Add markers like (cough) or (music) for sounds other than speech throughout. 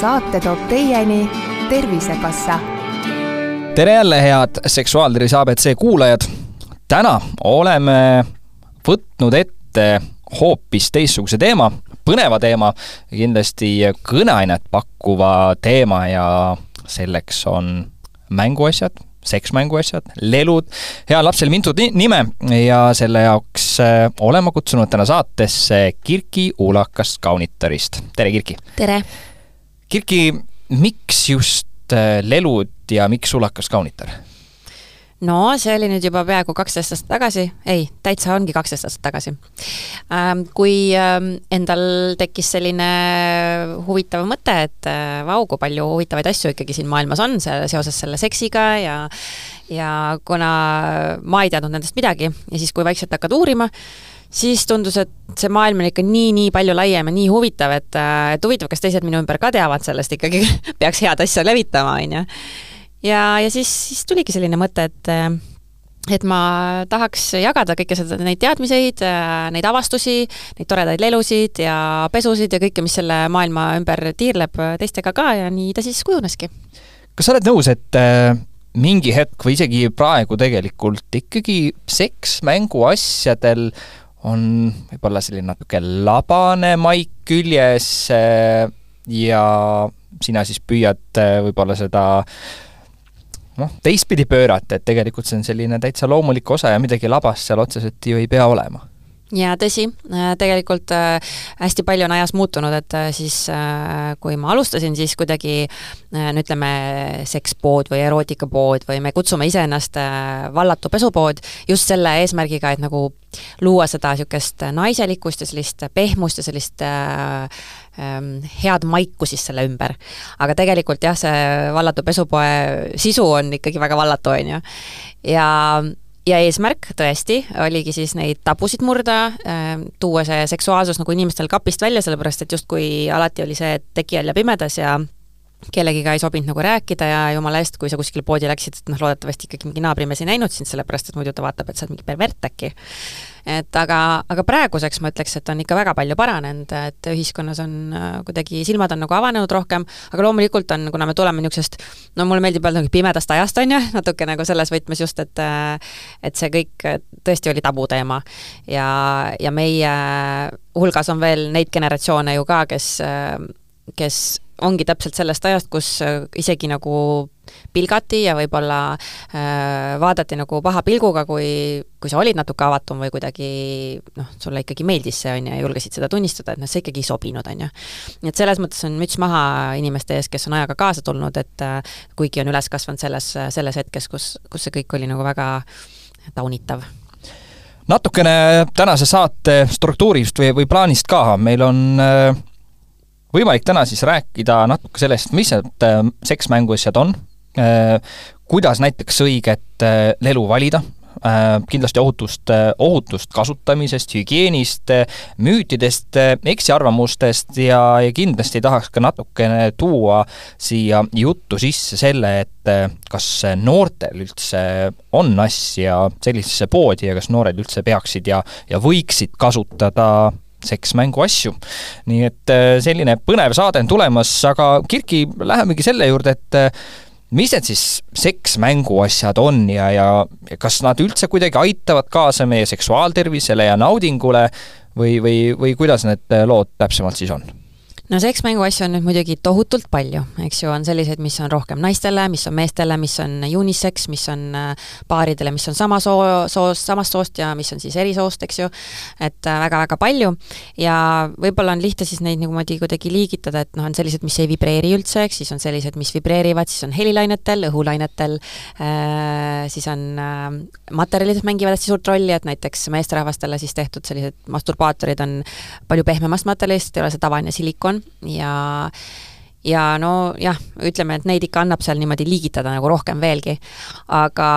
saate toob teieni Tervisekassa. tere jälle, head Seksuaaltervise abc kuulajad. täna oleme võtnud ette hoopis teistsuguse teema, põneva teema, kindlasti kõneainet pakkuva teema ja selleks on mänguasjad, seksmänguasjad, lelud, heal lapsel mitu nime ja selle jaoks äh, olen ma kutsunud täna saatesse Kirki Uulakast Kaunitarist. tere, Kirki! tere! Kirki, miks just äh, lelud ja miks Uulakas Kaunitar? no see oli nüüd juba peaaegu kaksteist aastat tagasi, ei, täitsa ongi kaksteist aastat tagasi. Ähm, kui ähm, endal tekkis selline huvitav mõte, et äh, vau, kui palju huvitavaid asju ikkagi siin maailmas on, see seoses selle seksiga ja ja kuna ma ei teadnud nendest midagi ja siis, kui vaikselt hakkad uurima, siis tundus, et see maailm on ikka nii-nii palju laiem ja nii huvitav, et, äh, et huvitav, kas teised minu ümber ka teavad sellest ikkagi (laughs) peaks head asja levitama, on ju ja, ja siis, siis tuligi selline mõte, et et ma tahaks jagada kõike seda, neid teadmiseid, neid avastusi, neid toredaid lelusid ja pesusid ja kõike, mis selle maailma ümber tiirleb, teistega ka ja nii ta siis kujuneski. kas sa oled nõus, et äh, mingi hetk või isegi praegu tegelikult ikkagi seks mänguasjadel on võib-olla selline natuke labane maik küljes äh, ja sina siis püüad äh, võib-olla seda noh, teistpidi pöörata, et tegelikult see on selline täitsa loomulik osa ja midagi labast seal otseselt ju ei pea olema jaa, tõsi, äh, tegelikult äh, hästi palju on ajas muutunud, et äh, siis kui ma alustasin, siis kuidagi no ütleme, sekspood või erootikapood või me kutsume iseennast vallatu pesupood just selle eesmärgiga, et nagu luua seda niisugust naiselikkust ja sellist pehmust ja sellist äh, ähm, head maiku siis selle ümber. aga tegelikult jah, see vallatu pesupoe sisu on ikkagi väga vallatu, on ju. ja ja eesmärk tõesti oligi siis neid tabusid murda äh,, tuua see seksuaalsus nagu inimestel kapist välja, sellepärast et justkui alati oli see, et all ja pimedas ja kellegiga ei sobinud nagu rääkida ja jumala eest, kui sa kuskile poodi läksid, et noh, loodetavasti ikkagi mingi naabrimees ei näinud sind, sellepärast et muidu ta vaatab, et sa oled mingi pervert äkki et aga, aga praeguseks ma ütleks, et on ikka väga palju paranenud, et ühiskonnas on äh, kuidagi, silmad on nagu avanenud rohkem, aga loomulikult on, kuna me tuleme niisugusest, no mulle meeldib öelda nagu pimedast ajast, on ju, natuke nagu selles võtmes just, et äh, et see kõik tõesti oli tabuteema. ja, ja meie hulgas on veel neid generatsioone ju ka, kes, äh, kes ongi täpselt sellest ajast, kus isegi nagu pilgati ja võib-olla äh, vaadati nagu paha pilguga, kui, kui sa olid natuke avatum või kuidagi noh, sulle ikkagi meeldis see, on ju, ja julgesid seda tunnistada, et noh, see ikkagi ei sobinud, on ju. nii et selles mõttes on müts maha inimeste ees, kes on ajaga kaasa tulnud, et äh, kuigi on üles kasvanud selles, selles hetkes, kus, kus see kõik oli nagu väga taunitav natukene tänase saate struktuurist või, või plaanist ka, meil on äh, võimalik täna siis rääkida natuke sellest, mis need äh, seksmänguasjad on, Äh, kuidas näiteks õiget äh, lelu valida, kindlasti ohutust, ohutust kasutamisest, hügieenist, müütidest, eksiarvamustest ja, ja kindlasti tahaks ka natukene tuua siia juttu sisse selle, et kas noortel üldse on asja sellisesse poodi ja kas noored üldse peaksid ja, ja võiksid kasutada seksmängu asju. nii et selline põnev saade on tulemas, aga Kirki, lähemegi selle juurde, et mis need siis seksmänguasjad on ja, ja kas nad üldse kuidagi aitavad kaasa meie seksuaaltervisele ja naudingule või, või, või kuidas need lood täpsemalt siis on? No seksmänguasju on nüüd muidugi tohutult palju, eks ju, on selliseid, mis on rohkem naistele, mis on meestele, mis on unisex, mis on äh, paaridele, mis on sama soo, soost, samast soost ja mis on siis eri soost, eks ju, et väga-väga äh, palju. ja võib-olla on lihtne siis neid niimoodi kuidagi liigitada, et noh, on sellised, mis ei vibreeri üldse, eks siis on sellised, mis vibreerivad, siis on helilainetel, õhulainetel äh,, siis on äh, materjalid mängivad hästi suurt rolli, et näiteks meesterahvastele siis tehtud sellised masturbaatorid on palju pehmemast materjalist, ei ole see tavaline silikon, on ja ja no jah, ütleme, et neid ikka annab seal niimoodi liigitada nagu rohkem veelgi, aga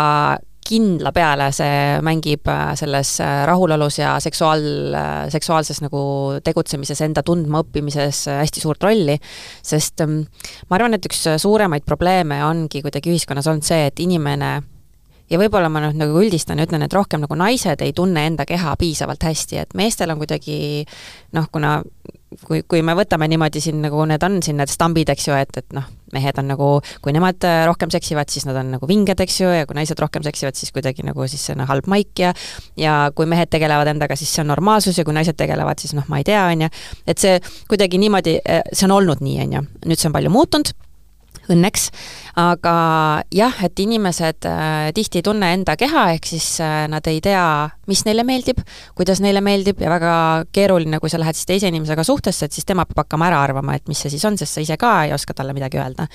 kindla peale see mängib äh, selles äh, rahulolus ja seksuaal, äh, seksuaalses nagu tegutsemises, enda tundmaõppimises hästi suurt rolli, sest ähm, ma arvan, et üks suuremaid probleeme ongi kuidagi ühiskonnas olnud see, et inimene ja võib-olla ma nüüd nagu üldistan ja ütlen, et rohkem nagu naised ei tunne enda keha piisavalt hästi, et meestel on kuidagi noh, kuna kui, kui me võtame niimoodi siin nagu need on siin need stambid, eks ju, et, et noh, mehed on nagu, kui nemad äh, rohkem seksivad, siis nad on nagu vinged, eks ju, ja kui naised rohkem seksivad, siis kuidagi nagu siis see on halb maik ja ja kui mehed tegelevad endaga, siis see on normaalsus ja kui naised tegelevad, siis noh, ma ei tea, on ju, et see kuidagi niimoodi, äh, see on olnud nii, on ju, nüüd see on palju muutunud. Õnneks, aga jah, et inimesed äh, tihti ei tunne enda keha, ehk siis äh, nad ei tea, mis neile meeldib, kuidas neile meeldib ja väga keeruline, kui sa lähed siis teise inimesega suhtesse, et siis tema peab hakkama ära arvama, et mis see siis on, sest sa ise ka ei oska talle midagi öelda.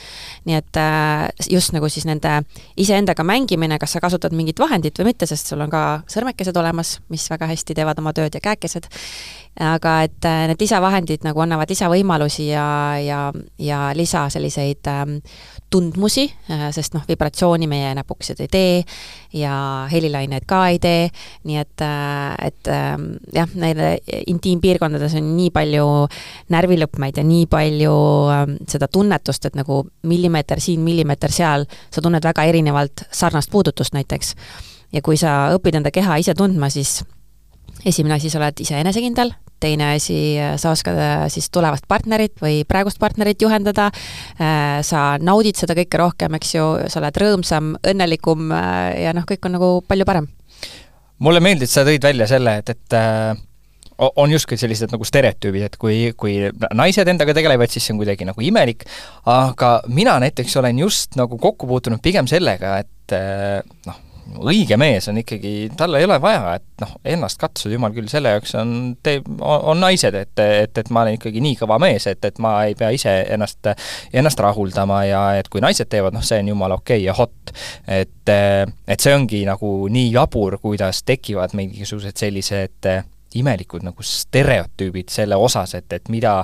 nii et äh, just nagu siis nende iseendaga mängimine, kas sa kasutad mingit vahendit või mitte, sest sul on ka sõrmekesed olemas, mis väga hästi teevad oma tööd ja käekesed, aga et need lisavahendid nagu annavad lisavõimalusi ja, ja, ja lisa selliseid ähm, tundmusi, äh, sest noh, vibratsiooni meie näpukesed ei tee ja helilaineid ka ei tee, nii et, äh, et ähm, jah, neil intiimpiirkondades on nii palju närvilõpmeid ja nii palju ähm, seda tunnetust, et nagu millimeeter siin, millimeeter seal, sa tunned väga erinevalt sarnast puudutust näiteks. ja kui sa õpid enda keha ise tundma, siis esimene asi, sa oled ise enesekindel, teine asi, sa oskad äh, siis tulevast partnerit või praegust partnerit juhendada, äh, sa naudid seda kõike rohkem, eks ju, sa oled rõõmsam, õnnelikum äh, ja noh, kõik on nagu palju parem. mulle meeldis, sa tõid välja selle, et, et on justkui sellised nagu stereotüübid, et kui, kui naised endaga tegelevad, siis see on kuidagi nagu imelik, aga mina näiteks olen just nagu kokku puutunud pigem sellega, et noh, õige mees on ikkagi, tal ei ole vaja, et noh, ennast katsuda, jumal küll, selle jaoks on, teeb, on naised, et, et, et ma olen ikkagi nii kõva mees, et, et ma ei pea ise ennast, ennast rahuldama ja et kui naised teevad, noh, see on jumala okei okay ja hot. et, et see ongi nagu nii jabur, kuidas tekivad mingisugused sellised imelikud nagu stereotüübid selle osas, et, et mida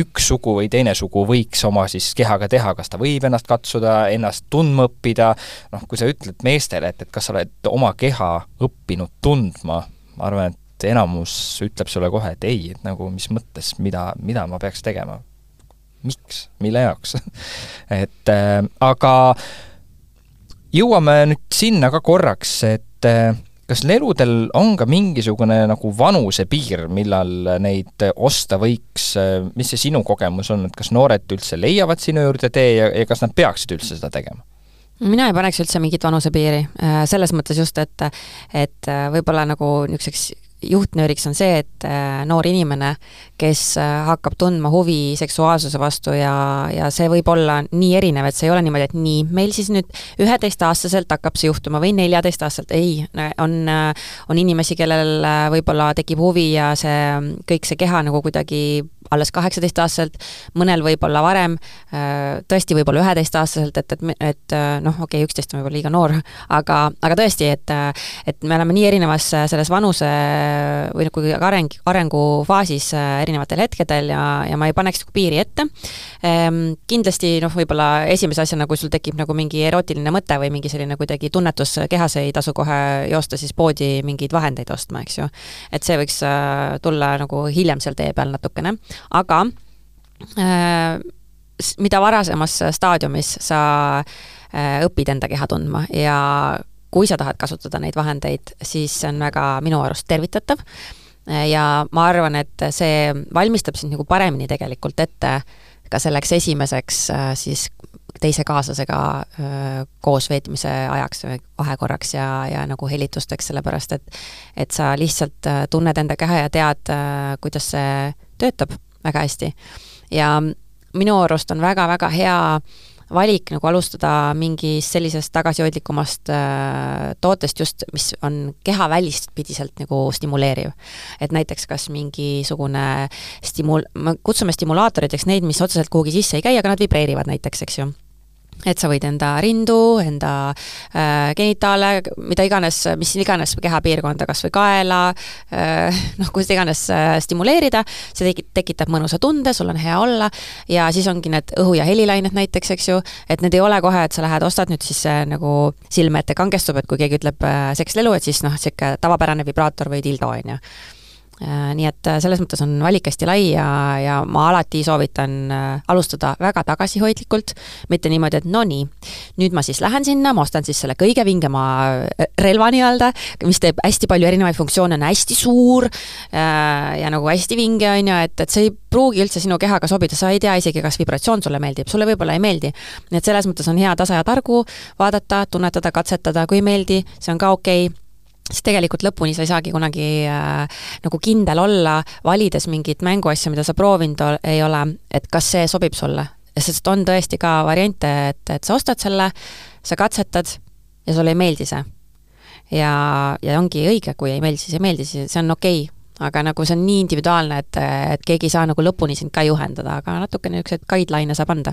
üks sugu või teine sugu võiks oma siis kehaga teha, kas ta võib ennast katsuda, ennast tundma õppida, noh, kui sa ütled meestele, et, et kas sa oled oma keha õppinud tundma, ma arvan, et enamus ütleb sulle kohe, et ei, et nagu mis mõttes, mida, mida ma peaks tegema. miks, mille jaoks? (laughs) Et äh, aga jõuame nüüd sinna ka korraks, et äh, kas leludel on ka mingisugune nagu vanusepiir, millal neid osta võiks, mis see sinu kogemus on, et kas noored üldse leiavad sinu juurde tee ja, ja kas nad peaksid üldse seda tegema? mina ei paneks üldse mingit vanusepiiri, selles mõttes just, et et võib-olla nagu niisuguseks juhtnööriks on see, et äh, noor inimene, kes äh, hakkab tundma huvi seksuaalsuse vastu ja, ja see võib olla nii erinev, et see ei ole niimoodi, et nii, meil siis nüüd üheteistaastaselt hakkab see juhtuma või neljateistaastaselt, ei, on, äh, on inimesi, kellel võib-olla tekib huvi ja see, kõik see keha nagu kuidagi alles kaheksateistaastaselt, mõnel võib-olla varem, tõesti võib-olla üheteistaastaselt, et, et, et noh, okei okay,, üksteist on võib-olla liiga noor, aga, aga tõesti, et et me oleme nii erinevas selles vanuse või nagu areng, arengufaasis erinevatel hetkedel ja, ja ma ei paneks nagu piiri ette. Ehm, kindlasti noh, võib-olla esimese asjana, kui sul tekib nagu mingi erootiline mõte või mingi selline kuidagi tunnetus kehas, ei tasu kohe joosta siis poodi mingeid vahendeid ostma, eks ju. et see võiks tulla nagu hiljem seal tee peal natukene aga äh, mida varasemas staadiumis sa äh, õpid enda keha tundma ja kui sa tahad kasutada neid vahendeid, siis see on väga minu arust tervitatav äh, ja ma arvan, et see valmistab sind nagu paremini tegelikult ette ka selleks esimeseks siis teise kaaslasega koos veetmise ajaks vahekorraks ja, ja nagu helitusteks, sellepärast et et sa lihtsalt tunned enda keha ja tead, kuidas see töötab väga hästi. ja minu arust on väga-väga hea valik nagu alustada mingist sellisest tagasihoidlikumast äh, tootest just, mis on kehavälist pidiselt nagu stimuleeriv. et näiteks kas mingisugune stimul-, me kutsume stimulaatoriteks neid, mis otseselt kuhugi sisse ei käi, aga nad vibreerivad näiteks, eks ju et sa võid enda rindu, enda äh, genitaale, mida iganes, mis iganes kehapiirkonda, kas või kaela äh,, (laughs) noh, kus iganes äh, stimuleerida, see tegi-, tekitab mõnusa tunde, sul on hea olla, ja siis ongi need õhu- ja helilained näiteks, eks ju, et need ei ole kohe, et sa lähed, ostad nüüd siis äh, nagu silme ette kangestub, et kui keegi ütleb äh, sekslelu, et siis noh, niisugune tavapärane vibraator või dildo, on ju nii et äh, selles mõttes on valik hästi lai ja, ja ma alati soovitan äh, alustada väga tagasihoidlikult, mitte niimoodi, et no nii, nüüd ma siis lähen sinna, ma ostan siis selle kõige vingema relva nii-öelda, mis teeb hästi palju erinevaid funktsioone, on hästi suur ja nagu hästi vinge, on ju, et, et see ei pruugi üldse sinu kehaga sobida, sa ei tea isegi, kas vibratsioon sulle meeldib, sulle võib-olla ei meeldi. nii et selles mõttes on hea tasa ja targu vaadata, tunnetada, katsetada, kui ei meeldi, see on ka okei okay siis tegelikult lõpuni sa ei saagi kunagi äh, nagu kindel olla, valides mingit mänguasja, mida sa proovinud ei ole, et kas see sobib sulle. sest on tõesti ka variante, et, et sa ostad selle, sa katsetad ja sulle ei meeldi see. ja, ja ongi õige, kui ei meeldi, siis ei meeldi, siis see on okei okay aga nagu see on nii individuaalne, et, et keegi ei saa nagu lõpuni sind ka juhendada, aga natukene niisuguseid guideline'e saab anda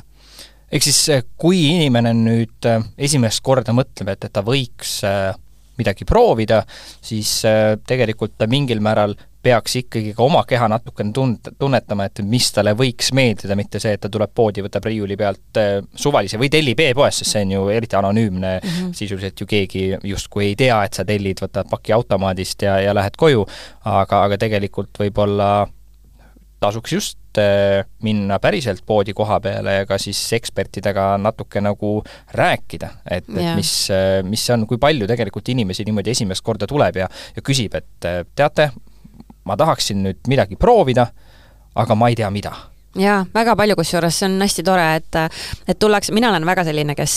ehk siis kui inimene nüüd äh, esimest korda mõtleb, et, et ta võiks äh, midagi proovida, siis äh, tegelikult ta mingil määral peaks ikkagi ka oma keha natukene tund-, tunnetama, et mis talle võiks meeldida, mitte see, et ta tuleb poodi, võtab riiuli pealt äh, suvalise või tellib e-poest, sest see on ju eriti anonüümne mm, -hmm. sisuliselt ju keegi justkui ei tea, et sa tellid, võtad paki automaadist ja, ja lähed koju, aga, aga tegelikult võib-olla tasuks just äh, minna päriselt poodi koha peale ja ka siis ekspertidega natuke nagu rääkida, et, et mis, äh, mis see on, kui palju tegelikult inimesi niimoodi esimest korda tuleb ja, ja küsib, et äh, teate, ma tahaksin nüüd midagi proovida, aga ma ei tea, mida jaa, väga palju, kusjuures see on hästi tore, et et tullakse, mina olen väga selline, kes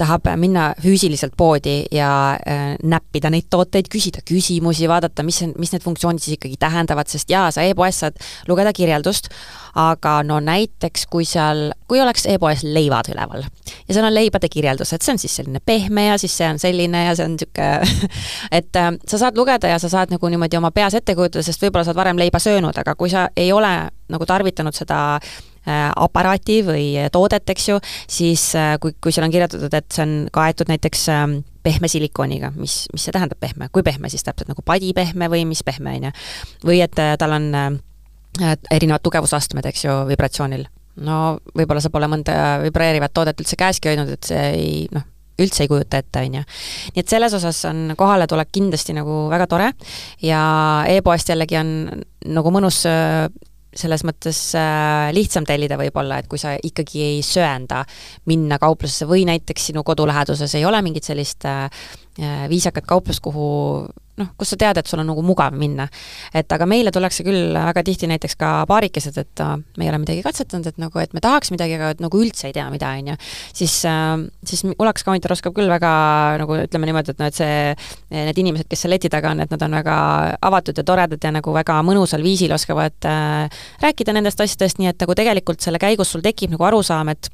tahab minna füüsiliselt poodi ja äh, näppida neid tooteid, küsida küsimusi, vaadata, mis, mis need funktsioonid siis ikkagi tähendavad, sest jaa, sa e-poes saad lugeda kirjeldust, aga no näiteks kui seal, kui oleks e-poes leivad üleval ja seal on leibade kirjeldus, et see on siis selline pehme ja siis see on selline ja see on niisugune (laughs) et äh, sa saad lugeda ja sa saad nagu niimoodi oma peas ette kujutada, sest võib-olla sa oled varem leiba söönud, aga kui sa ei ole nagu tarvitanud seda äh, aparaati või toodet, eks ju, siis äh, kui, kui seal on kirjutatud, et see on kaetud näiteks ähm, pehme silikooniga, mis, mis see tähendab pehme, kui pehme siis täpselt, nagu padipehme või mis pehme, on ju. või et tal on erinevad tugevusastmed, eks ju, vibratsioonil. no võib-olla sa pole mõnda vibreerivat toodet üldse käeski hoidnud, et see ei noh, üldse ei kujuta ette, on ju. nii et selles osas on kohaletulek kindlasti nagu väga tore ja e-poest jällegi on nagu mõnus äh, selles mõttes äh, lihtsam tellida võib-olla, et kui sa ikkagi ei söanda minna kauplusesse või näiteks sinu kodu läheduses ei ole mingit sellist äh, äh viisakat kauplust, kuhu noh, kus sa tead, et sul on nagu mugav minna. et aga meile tullakse küll väga tihti näiteks ka paarikesed, et me ei ole midagi katsetanud, et nagu, et me tahaks midagi, aga et nagu üldse ei tea, mida, on ju. siis siis Ulax Counter oskab küll väga nagu ütleme niimoodi, et noh, et see, need inimesed, kes seal leti taga on, et nad on väga avatud ja toredad ja nagu väga mõnusal viisil oskavad äh, rääkida nendest asjadest, nii et nagu tegelikult selle käigus sul tekib nagu arusaam, et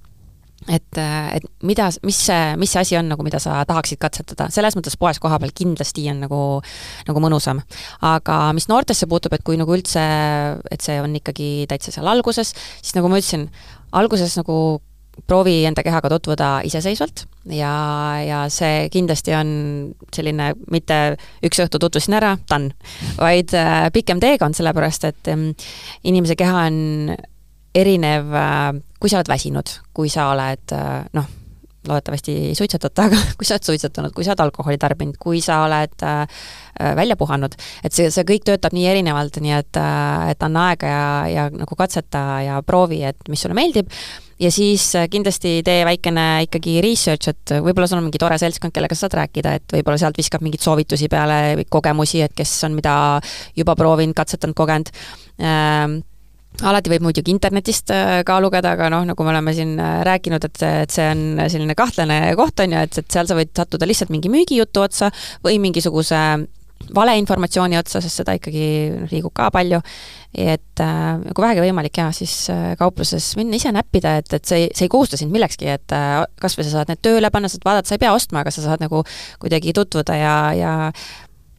et, et mida, mis see, mis see asi on nagu, mida sa tahaksid katsetada, selles mõttes poes kohapeal kindlasti on nagu, nagu mõnusam. aga mis noortesse puutub, et kui nagu üldse, et see on ikkagi täitsa seal alguses, siis nagu ma ütlesin, alguses nagu proovi enda kehaga tutvuda iseseisvalt ja, ja see kindlasti on selline mitte üks õhtu tutvusin ära, done, vaid äh, pikem teekond, sellepärast et ähm, inimese keha on erinev äh, kui sa oled väsinud, kui sa oled äh, noh, loodetavasti ei suitsetata, (laughs) aga kui sa oled suitsetanud, kui sa oled alkoholi tarbinud, kui sa oled äh, äh, välja puhanud, et see, see kõik töötab nii erinevalt, nii et äh,, et anna aega ja, ja nagu katseta ja proovi, et mis sulle meeldib, ja siis kindlasti tee väikene ikkagi research, et võib-olla sul on mingi tore seltskond, kellega sa saad rääkida, et võib-olla sealt viskab mingeid soovitusi peale, kogemusi, et kes on mida juba proovinud, katsetanud, kogenud. Äh,, alati võib muidugi internetist äh, ka lugeda, aga noh, nagu me oleme siin äh, rääkinud, et, et see on selline kahtlane koht, on ju, et, et seal sa võid sattuda lihtsalt mingi müügijutu otsa või mingisuguse valeinformatsiooni otsa, sest seda ikkagi liigub ka palju, et äh, kui vähegi võimalik jaa, siis äh, kaupluses minna ise näppida, et, et see see ei kohusta sind millekski, et äh, kas või sa saad need tööle panna, saad vaadata, sa ei pea ostma, aga sa saad nagu kuidagi tutvuda ja, ja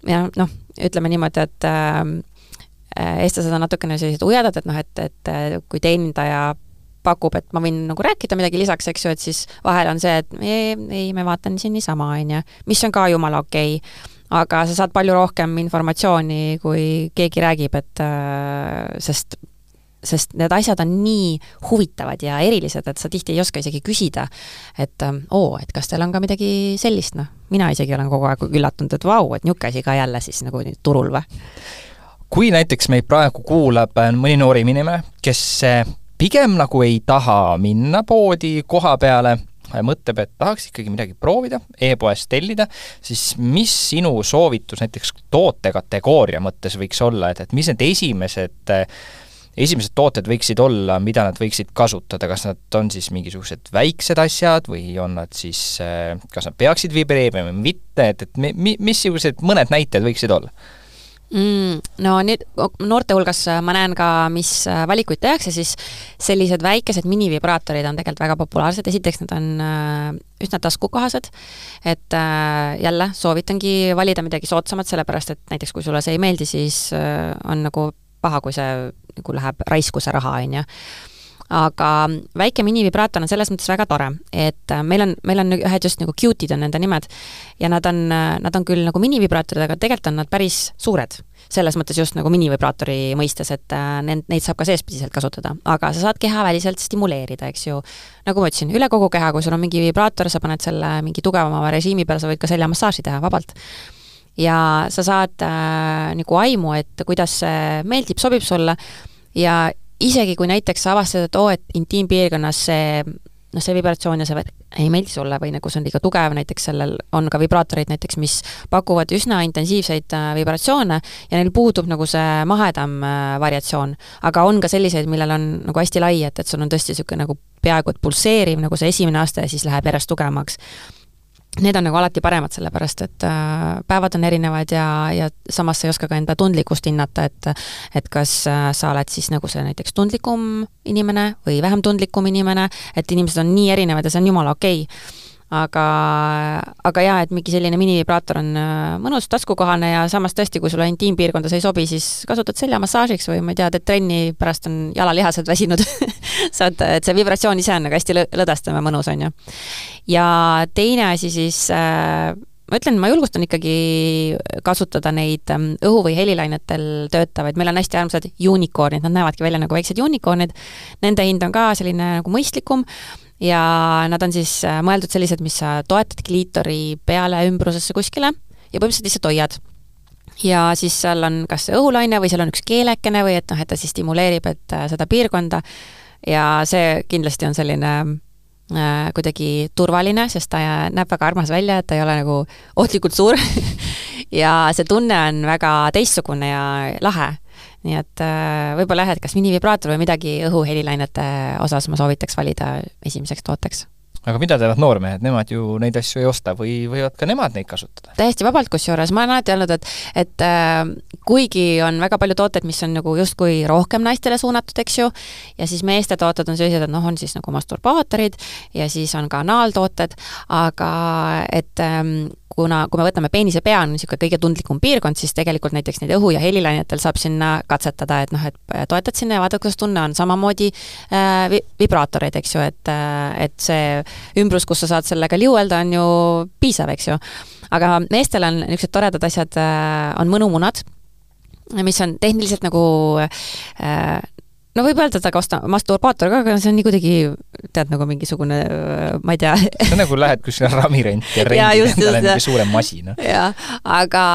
ja noh, ütleme niimoodi, et Äh, eestlased on natukene sellised ujedad, et noh, et, et äh, kui teenindaja pakub, et ma võin nagu rääkida midagi lisaks, eks ju, et siis vahel on see, et ei, ei, ma vaatan siin niisama, on ju, mis on ka jumala okei okay. aga sa saad palju rohkem informatsiooni, kui keegi räägib, et äh, sest sest need asjad on nii huvitavad ja erilised, et sa tihti ei oska isegi küsida, et oo, et kas teil on ka midagi sellist, noh, mina isegi olen kogu aeg üllatunud, et vau, et niisugune asi ka jälle siis nagu turul või? Kui näiteks meid praegu kuulab äh, mõni noorim inimene, kes äh, pigem nagu ei taha minna poodi koha peale, mõtleb, et tahaks ikkagi midagi proovida e, e-poest tellida, siis mis sinu soovitus näiteks tootekategooria mõttes võiks olla, et, et mis need esimesed esimesed tooted võiksid olla, mida nad võiksid kasutada, kas nad on siis mingisugused väiksed asjad või on nad siis, kas nad peaksid vibreerima või mitte, et, et mi-, missugused mõned näited võiksid olla? Mm,? No nüüd noorte hulgas äh, ma näen ka, mis äh, valikuid tehakse, siis sellised väikesed minivibraatorid on tegelikult väga populaarsed, esiteks nad on äh, üsna taskukohased, et jälle soovitangi valida midagi soodsamat, sellepärast et näiteks kui sulle see ei meeldi, siis on nagu paha, kui see nagu läheb raisku, see raha, on ju aga väike minivibraator on selles mõttes väga tore, et äh, meil on, meil on ühed just nagu cute'id on nende nimed. Ja nad on, äh, nad on küll nagu minivibraatorid, aga tegelikult on nad päris suured. Selles mõttes just nagu minivibraatori mõistes, et äh, need, neid saab ka seespidiselt kasutada, aga sa saad kehaväliselt stimuleerida, eks ju. nagu ma ütlesin, üle kogu keha, kui sul on mingi vibraator, sa paned selle mingi tugevama režiimi peale, sa võid ka seljamassaaži teha vabalt. Ja sa saad äh, nagu aimu, et kuidas see meeldib, sobib sulle. Ja isegi kui näiteks sa avastad, et oo, et intiimpiirkonnas see noh, see vibratsioon ja see ei meeldi sulle või nagu see on liiga tugev, näiteks sellel on ka vibraatorid näiteks, mis pakuvad üsna intensiivseid äh, vibratsioone ja neil puudub nagu see mahedam äh, variatsioon. aga on ka selliseid, millel on nagu hästi lai, et, et sul on tõesti niisugune nagu peaaegu et pulseeriv nagu see esimene aste siis läheb järjest tugevamaks need on nagu alati paremad, sellepärast et äh, päevad on erinevad ja, ja samas sa ei oska ka enda tundlikkust hinnata, et et kas äh, sa oled siis nagu see näiteks tundlikum inimene või vähem tundlikum inimene, et inimesed on nii erinevad ja see on jumala okei. okay aga, aga jaa, et mingi selline minivibraator on äh, mõnus, taskukohane ja samas tõesti, kui sulle intiimpiirkonda see ei sobi, siis kasutad seljamassaažiks või ma ei tea, teed trenni, pärast on jalalihased väsinud (laughs) saad, et see vibratsioon ise on nagu hästi lõdvestav ja mõnus, on ju. ja teine asi siis äh, ma ütlen, ma julgustan ikkagi kasutada neid ähm, õhu- või helilainetel töötavaid, meil on hästi armsad unicorn'id, nad näevadki välja nagu väiksed unicorn'id, nende hind on ka selline nagu mõistlikum ja nad on siis äh, mõeldud sellised, mis sa toetad kliitori peale ümbrusesse kuskile ja põhimõtteliselt lihtsalt hoiad. ja siis seal on kas õhulaine või seal on üks keelekene või et noh, et ta siis stimuleerib, et äh, seda piirkonda. Ja see kindlasti on selline äh, kuidagi turvaline, sest ta näeb väga armas välja, et ta ei ole nagu ohtlikult suur. (laughs) Ja see tunne on väga teistsugune ja lahe nii et äh, võib-olla jah, et kas minivibraator või midagi õhuhelilainete osas ma soovitaks valida esimeseks tooteks aga mida teevad noormehed, nemad ju neid asju ei osta või võivad ka nemad neid kasutada? täiesti vabalt, kusjuures. Ma olen alati öelnud, et et äh, kuigi on väga palju tooteid, mis on nagu justkui rohkem naistele suunatud, eks ju, ja siis meeste tooted on sellised, et noh, on siis nagu masturbaatorid ja siis on ka anaaltooted, aga et ähm, kuna, kui me võtame peenise pea, on niisugune kõige tundlikum piirkond, siis tegelikult näiteks neid õhu- ja helilainetel saab sinna katsetada, et noh, et toetad sinna ja vaatad, kuidas tunne on, samamoodi äh, vi-, vibraatoreid, eks ju, et äh, et see ümbrus, kus sa saad sellega liuelda, on ju piisav, eks ju. aga meestel on niisugused toredad asjad äh,, on mõnumunad, mis on tehniliselt nagu äh, no võib öelda, et aga osta masturbaator ka, aga see on nii kuidagi, tead, nagu mingisugune, ma ei tea see on nagu lähed kuskile ramirenti ja rendid endale mingi suurem masin. jah, aga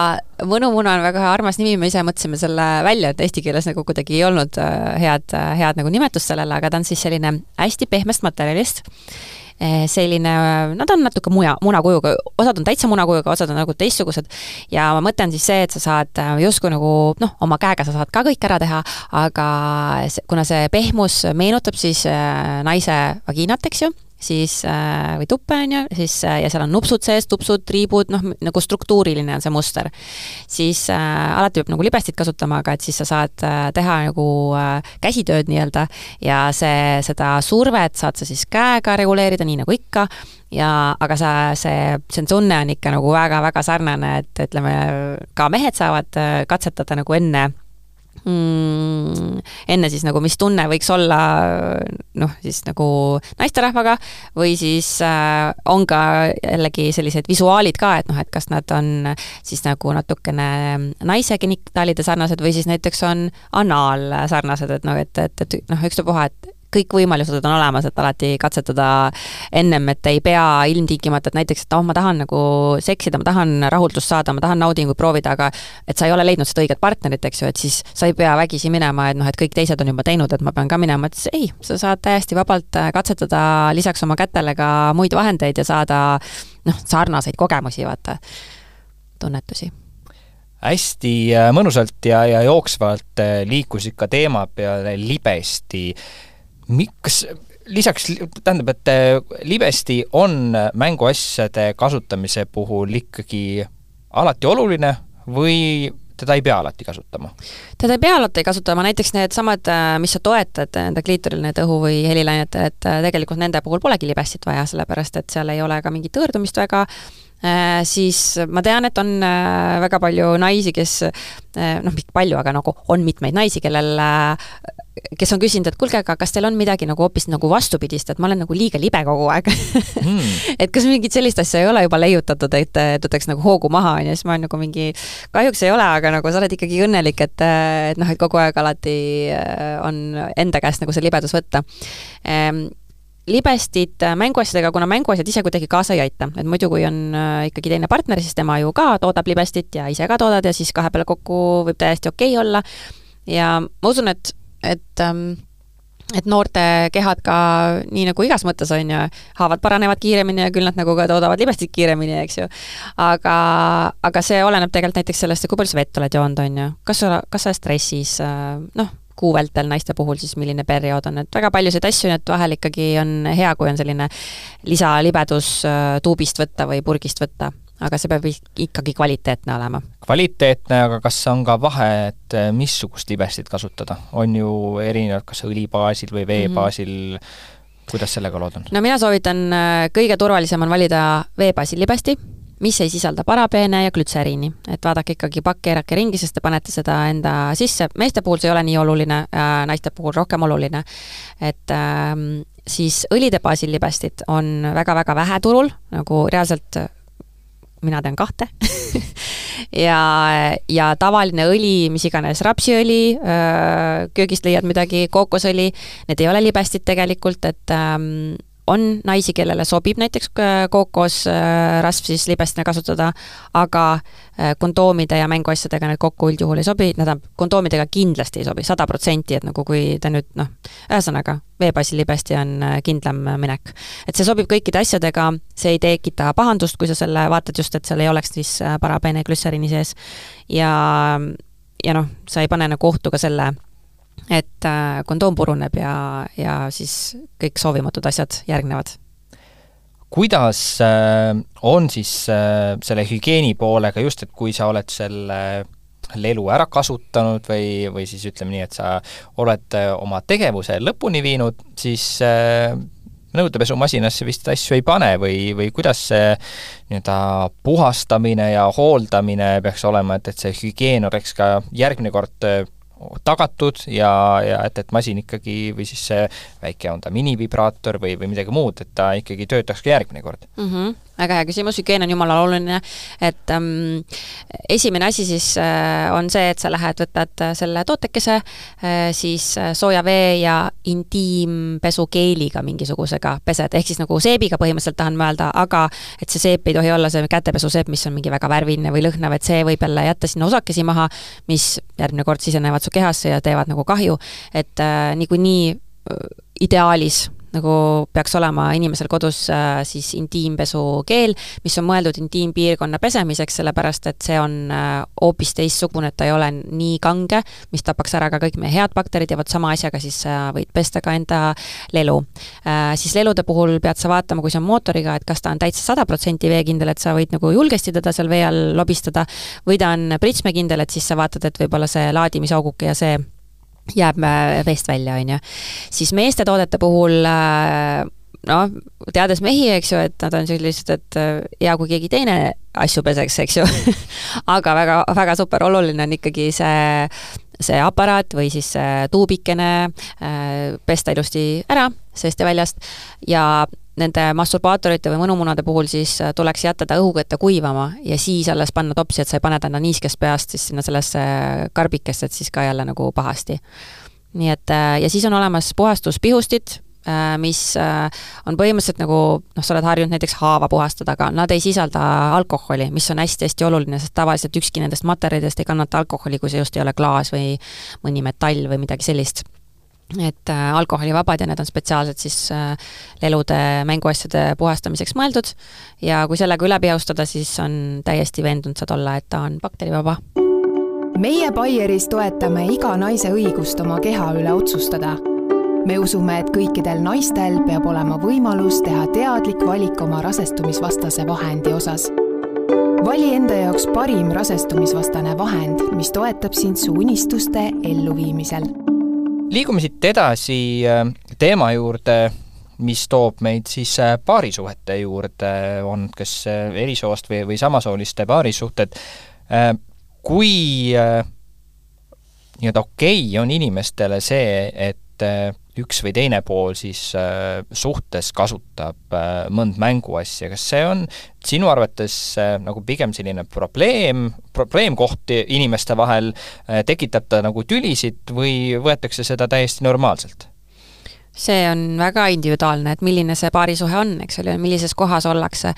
Võnumuna on väga armas nimi, me ise mõtlesime selle välja, et eesti keeles nagu kuidagi ei olnud äh, head, head nagu nimetust sellele, aga ta on siis selline hästi pehmest materjalist selline, nad on natuke muja, munakujuga, osad on täitsa munakujuga, osad on nagu teistsugused. Ja mõte on siis see, et sa saad äh, justkui nagu noh, oma käega sa saad ka kõik ära teha, aga kuna see pehmus meenutab siis äh, naise vagiinat, eks ju, siis äh, või tuppe, on ju, siis äh, ja seal on nupsud sees, tupsud, triibud, noh, nagu struktuuriline on see muster. siis äh, alati peab nagu libestit kasutama, aga et siis sa saad äh, teha nagu äh, käsitööd nii-öelda ja see, seda survet saad sa siis käega reguleerida, nii nagu ikka, ja aga sa, see, see tunne on ikka nagu väga-väga sarnane, et ütleme, ka mehed saavad äh, katsetada nagu enne mm, enne siis nagu, mis tunne võiks olla noh, siis nagu naisterahvaga või siis äh, on ka jällegi sellised visuaalid ka, et noh, et kas nad on siis nagu natukene naise genitaalide sarnased või siis näiteks on anaal sarnased, et noh, et, et, et noh, ükstapuha, et kõik võimalused on olemas, et alati katsetada ennem, et ei pea ilmtingimata, et näiteks, et oh, ma tahan nagu seksida, ma tahan rahuldust saada, ma tahan naudingut proovida, aga et sa ei ole leidnud seda õiget partnerit, eks ju, et siis sa ei pea vägisi minema, et noh, et kõik teised on juba teinud, et ma pean ka minema, et ei, sa saad täiesti vabalt äh, katsetada lisaks oma kätele ka muid vahendeid ja saada noh, sarnaseid kogemusi, vaata, tunnetusi hästi äh, mõnusalt ja, ja jooksvalt äh, liikusid ka teema peale libesti. Miks, lisaks, tähendab, et äh, libesti on mänguasjade kasutamise puhul ikkagi alati oluline või teda ei pea alati kasutama? teda ei pea alati kasutama, näiteks needsamad, mis sa toetad, nende kliitoril, need õhu- või helilainetel, et tegelikult nende puhul polegi libestit vaja, sellepärast et seal ei ole ka mingit tõõrdumist väga, Äh, siis ma tean, et on äh, väga palju naisi, kes äh, noh, mitte palju, aga nagu on mitmeid naisi, kellel kes on küsinud, et kuulge, aga kas teil on midagi nagu hoopis nagu vastupidist, et ma olen nagu liiga libe kogu aeg mm. (laughs) et kas mingit sellist asja ei ole juba leiutatud, et, et võtaks nagu hoogu maha, on ju, siis ma olen nagu mingi, kahjuks ei ole, aga nagu sa oled ikkagi õnnelik, et, et noh, et kogu aeg alati on enda käest nagu see libedus võtta ehm, libestit äh, mänguasjadega, kuna mänguasjad ise kuidagi kaasa ei aita, et muidu, kui on äh, ikkagi teine partner, siis tema ju ka toodab libestit ja ise ka toodad ja siis kahe peale kokku võib täiesti okei okay olla. ja ma usun, et, et ähm, et noorte kehad ka nii nagu igas mõttes on ju, haavad paranevad kiiremini ja küll nad nagu ka toodavad libestit kiiremini, eks ju. aga, aga see oleneb tegelikult näiteks sellest, kui palju sa vett oled joonud, on ju, kas sa, kas sa oled stressis, äh, noh, kuu vältel naiste puhul siis milline periood on, et väga paljusid asju, nii et vahel ikkagi on hea, kui on selline lisalibedus äh, tuubist võtta või purgist võtta, aga see peab ikkagi kvaliteetne olema. kvaliteetne, aga kas on ka vahe, et äh, missugust libestit kasutada? on ju erinevad, kas õli baasil või vee baasil mm, -hmm. kuidas sellega lood on? no mina soovitan, äh, kõige turvalisem on valida vee baasil libesti mis ei sisalda parabeene ja glütseriini. et vaadake ikkagi pakk keerake ringi, sest te panete seda enda sisse, meeste puhul see ei ole nii oluline äh,, naiste puhul rohkem oluline. et äh, siis õlide baasil libestit on väga-väga vähe turul, nagu reaalselt mina tean kahte (laughs) ja, ja tavaline õli, mis iganes, rapsiõli, äh, köögist leiad midagi, kookosõli, need ei ole libestid tegelikult, et ähm, on naisi, kellele sobib näiteks äh, kookosrasv äh, siis libestina kasutada, aga äh, kondoomide ja mänguasjadega need kokku üldjuhul ei sobi, tähendab, kondoomidega kindlasti ei sobi, sada protsenti, et nagu kui te nüüd noh, ühesõnaga, veebaasil libesti on kindlam minek. et see sobib kõikide asjadega, see ei tekita pahandust, kui sa selle vaatad just, et seal ei oleks siis parabeene glütseriini sees ja, ja noh, sa ei pane nagu ohtu ka selle et äh, kondoom puruneb ja, ja siis kõik soovimatud asjad järgnevad. kuidas äh, on siis äh, selle hügieeni poolega just, et kui sa oled selle lelu ära kasutanud või, või siis ütleme nii, et sa oled oma tegevuse lõpuni viinud, siis nõudepesumasinasse vist asju ei pane või, või kuidas see nii-öelda puhastamine ja hooldamine peaks olema, et, et see hügieen oleks ka järgmine kord tagatud ja, ja et, et masin ikkagi või siis see väike, on ta minivibraator või, või midagi muud, et ta ikkagi töötaks ka järgmine kord mm. -hmm väga hea küsimus, hügieen on jumala oluline, et ähm, esimene asi siis äh, on see, et sa lähed, võtad äh, selle tootekese äh,, siis äh, sooja vee ja intiimpesukeeliga mingisugusega pesed, ehk siis nagu seebiga põhimõtteliselt tahan mõelda, aga et see seep ei tohi olla see kätepesuseep, mis on mingi väga värviline või lõhnav, et see võib jälle jätta sinna osakesi maha, mis järgmine kord sisenevad su kehasse ja teevad nagu kahju, et äh, niikuinii äh, ideaalis nagu peaks olema inimesel kodus äh, siis intiimpesukeel, mis on mõeldud intiimpiirkonna pesemiseks, sellepärast et see on äh, hoopis teistsugune, et ta ei ole nii kange, mis tapaks ära ka kõik meie head bakterid ja vot sama asjaga siis sa võid pesta ka enda lelu. Äh, siis lelude puhul pead sa vaatama, kui see on mootoriga, et kas ta on täitsa sada protsenti veekindel, et sa võid nagu julgesti teda seal vee all lobistada, või ta on pritsmekindel, et siis sa vaatad, et võib-olla see laadimisauguke ja see jääb äh, veest välja, on ju. siis meeste toodete puhul äh, noh, teades mehi, eks ju, et nad on sellised, et äh, hea, kui keegi teine asju peseks, eks ju (laughs) aga väga, väga super oluline on ikkagi see, see aparaat või siis see tuubikene pesta ilusti ära seest ja väljast ja nende masturbaatorite või mõnumunade puhul siis äh, tuleks jätta ta õhukõtte kuivama ja siis alles panna topsi, et sa ei pane ta niiskest peast siis sinna sellesse karbikesse, et siis ka jälle nagu pahasti. nii et ja siis on olemas puhastuspihustid, Äh, mis äh, on põhimõtteliselt nagu noh, sa oled harjunud näiteks haava puhastada, aga nad ei sisalda alkoholi, mis on hästi-hästi oluline, sest tavaliselt ükski nendest materjalidest ei kannata alkoholi, kui see just ei ole klaas või mõni metall või midagi sellist et äh, alkoholivabad ja need on spetsiaalselt siis äh, lelude, mänguasjade puhastamiseks mõeldud ja kui sellega üle pihustada, siis on täiesti veendunud saad olla, et ta on bakterivaba. meie Baieris toetame iga naise õigust oma keha üle otsustada me usume, et kõikidel naistel peab olema võimalus teha teadlik valik oma rasestumisvastase vahendi osas. vali enda jaoks parim rasestumisvastane vahend, mis toetab sind su unistuste elluviimisel. Liigume siit edasi äh, teema juurde, mis toob meid siis äh, paarisuhete juurde, on kas äh, erisoost või, või samasooliste paarisuhted. kui nii-öelda okei okay on inimestele see, et üks või teine pool siis äh, suhtes kasutab äh, mõnd mänguasja, kas see on sinu arvates nagu pigem selline probleem, probleemkoht inimeste vahel tekitab ta nagu tülisid või võetakse seda täiesti normaalselt? see on väga individuaalne, et milline see paarisuhe on, eks ole, millises kohas ollakse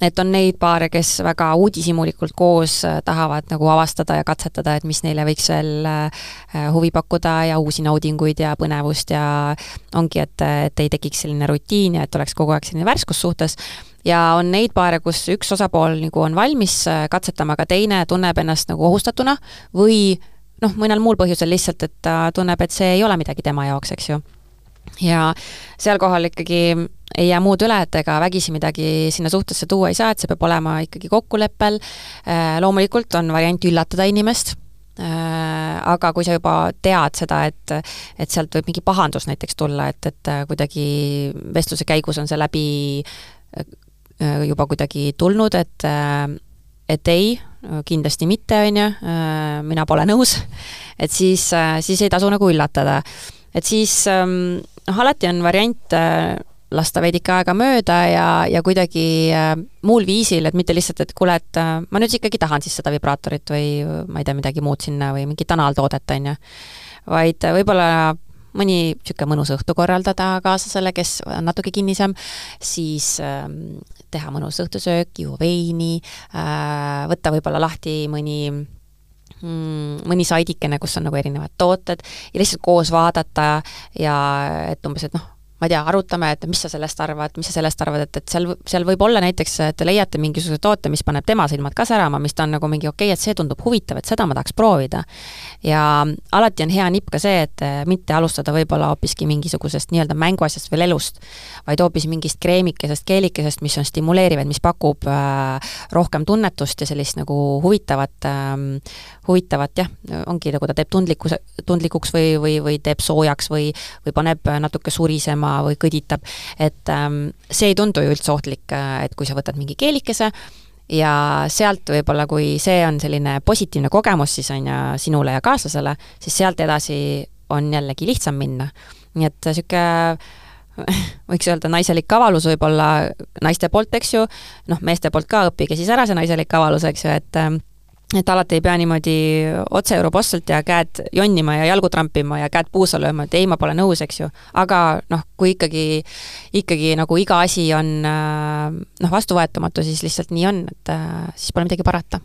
et on neid paare, kes väga uudishimulikult koos äh, tahavad nagu avastada ja katsetada, et mis neile võiks veel äh, huvi pakkuda ja uusi naudinguid ja põnevust ja ongi, et, et ei tekiks selline rutiin ja et oleks kogu aeg selline värskus suhtes, ja on neid paare, kus üks osapool nagu on valmis äh, katsetama, aga teine tunneb ennast nagu ohustatuna või noh, mõnel muul põhjusel lihtsalt, et ta tunneb, et see ei ole midagi tema jaoks, eks ju. Ja seal kohal ikkagi ei jää muud üle, et ega vägisi midagi sinna suhtesse tuua ei saa, et see peab olema ikkagi kokkuleppel, äh, loomulikult on variant üllatada inimest, äh, aga kui sa juba tead seda, et, et sealt võib mingi pahandus näiteks tulla, et, et kuidagi vestluse käigus on see läbi äh, juba kuidagi tulnud, et et ei, kindlasti mitte, on ju, mina pole nõus, et siis, siis ei tasu nagu üllatada. et siis ähm, noh, alati on variant äh, lasta veidike aega mööda ja, ja kuidagi äh, muul viisil, et mitte lihtsalt, et kuule, et äh, ma nüüd ikkagi tahan siis seda vibraatorit või ma ei tea, midagi muud sinna või mingit analtoodet, on ju. vaid äh, võib-olla mõni niisugune mõnus õhtu korraldada kaaslasele, kes on natuke kinnisem, siis äh, teha mõnus õhtusöök, juua veini äh,, võtta võib-olla lahti mõni mm, mõni saidikene, kus on nagu erinevad tooted ja lihtsalt koos vaadata ja et umbes, et noh, ma ei tea, arutame, et mis sa sellest arvad, mis sa sellest arvad, et, et seal, seal võib olla näiteks, et te leiate mingisuguse toote, mis paneb tema silmad ka särama, mis ta on nagu mingi okei okay,, et see tundub huvitav, et seda ma tahaks proovida. ja alati on hea nipp ka see, et mitte alustada võib-olla hoopiski mingisugusest nii-öelda mänguasjast või lelust, vaid hoopis mingist kreemikesest, keelikesest, mis on stimuleeriv, et mis pakub äh, rohkem tunnetust ja sellist nagu huvitavat äh,, huvitavat jah, ongi nagu ta teeb tundlikkuse, tundlikuks või, või, või teeb soojaks või, või paneb natuke surisema, või kõditab, et ähm, see ei tundu ju üldse ohtlik, äh, et kui sa võtad mingi keelikese ja sealt võib-olla, kui see on selline positiivne kogemus siis on ju sinule ja kaaslasele, siis sealt edasi on jällegi lihtsam minna. nii et niisugune (laughs) võiks öelda naiselik avalus võib-olla naiste poolt, eks ju, noh, meeste poolt ka, õppige siis ära see naiselik avalus, eks ju, et ähm, et alati ei pea niimoodi otse Eurobossalt ja käed jonnima ja jalgu trampima ja käed puusa lööma, et ei, ma pole nõus, eks ju. aga noh, kui ikkagi, ikkagi nagu iga asi on äh, noh, vastuvõetamatu, siis lihtsalt nii on, et äh, siis pole midagi parata.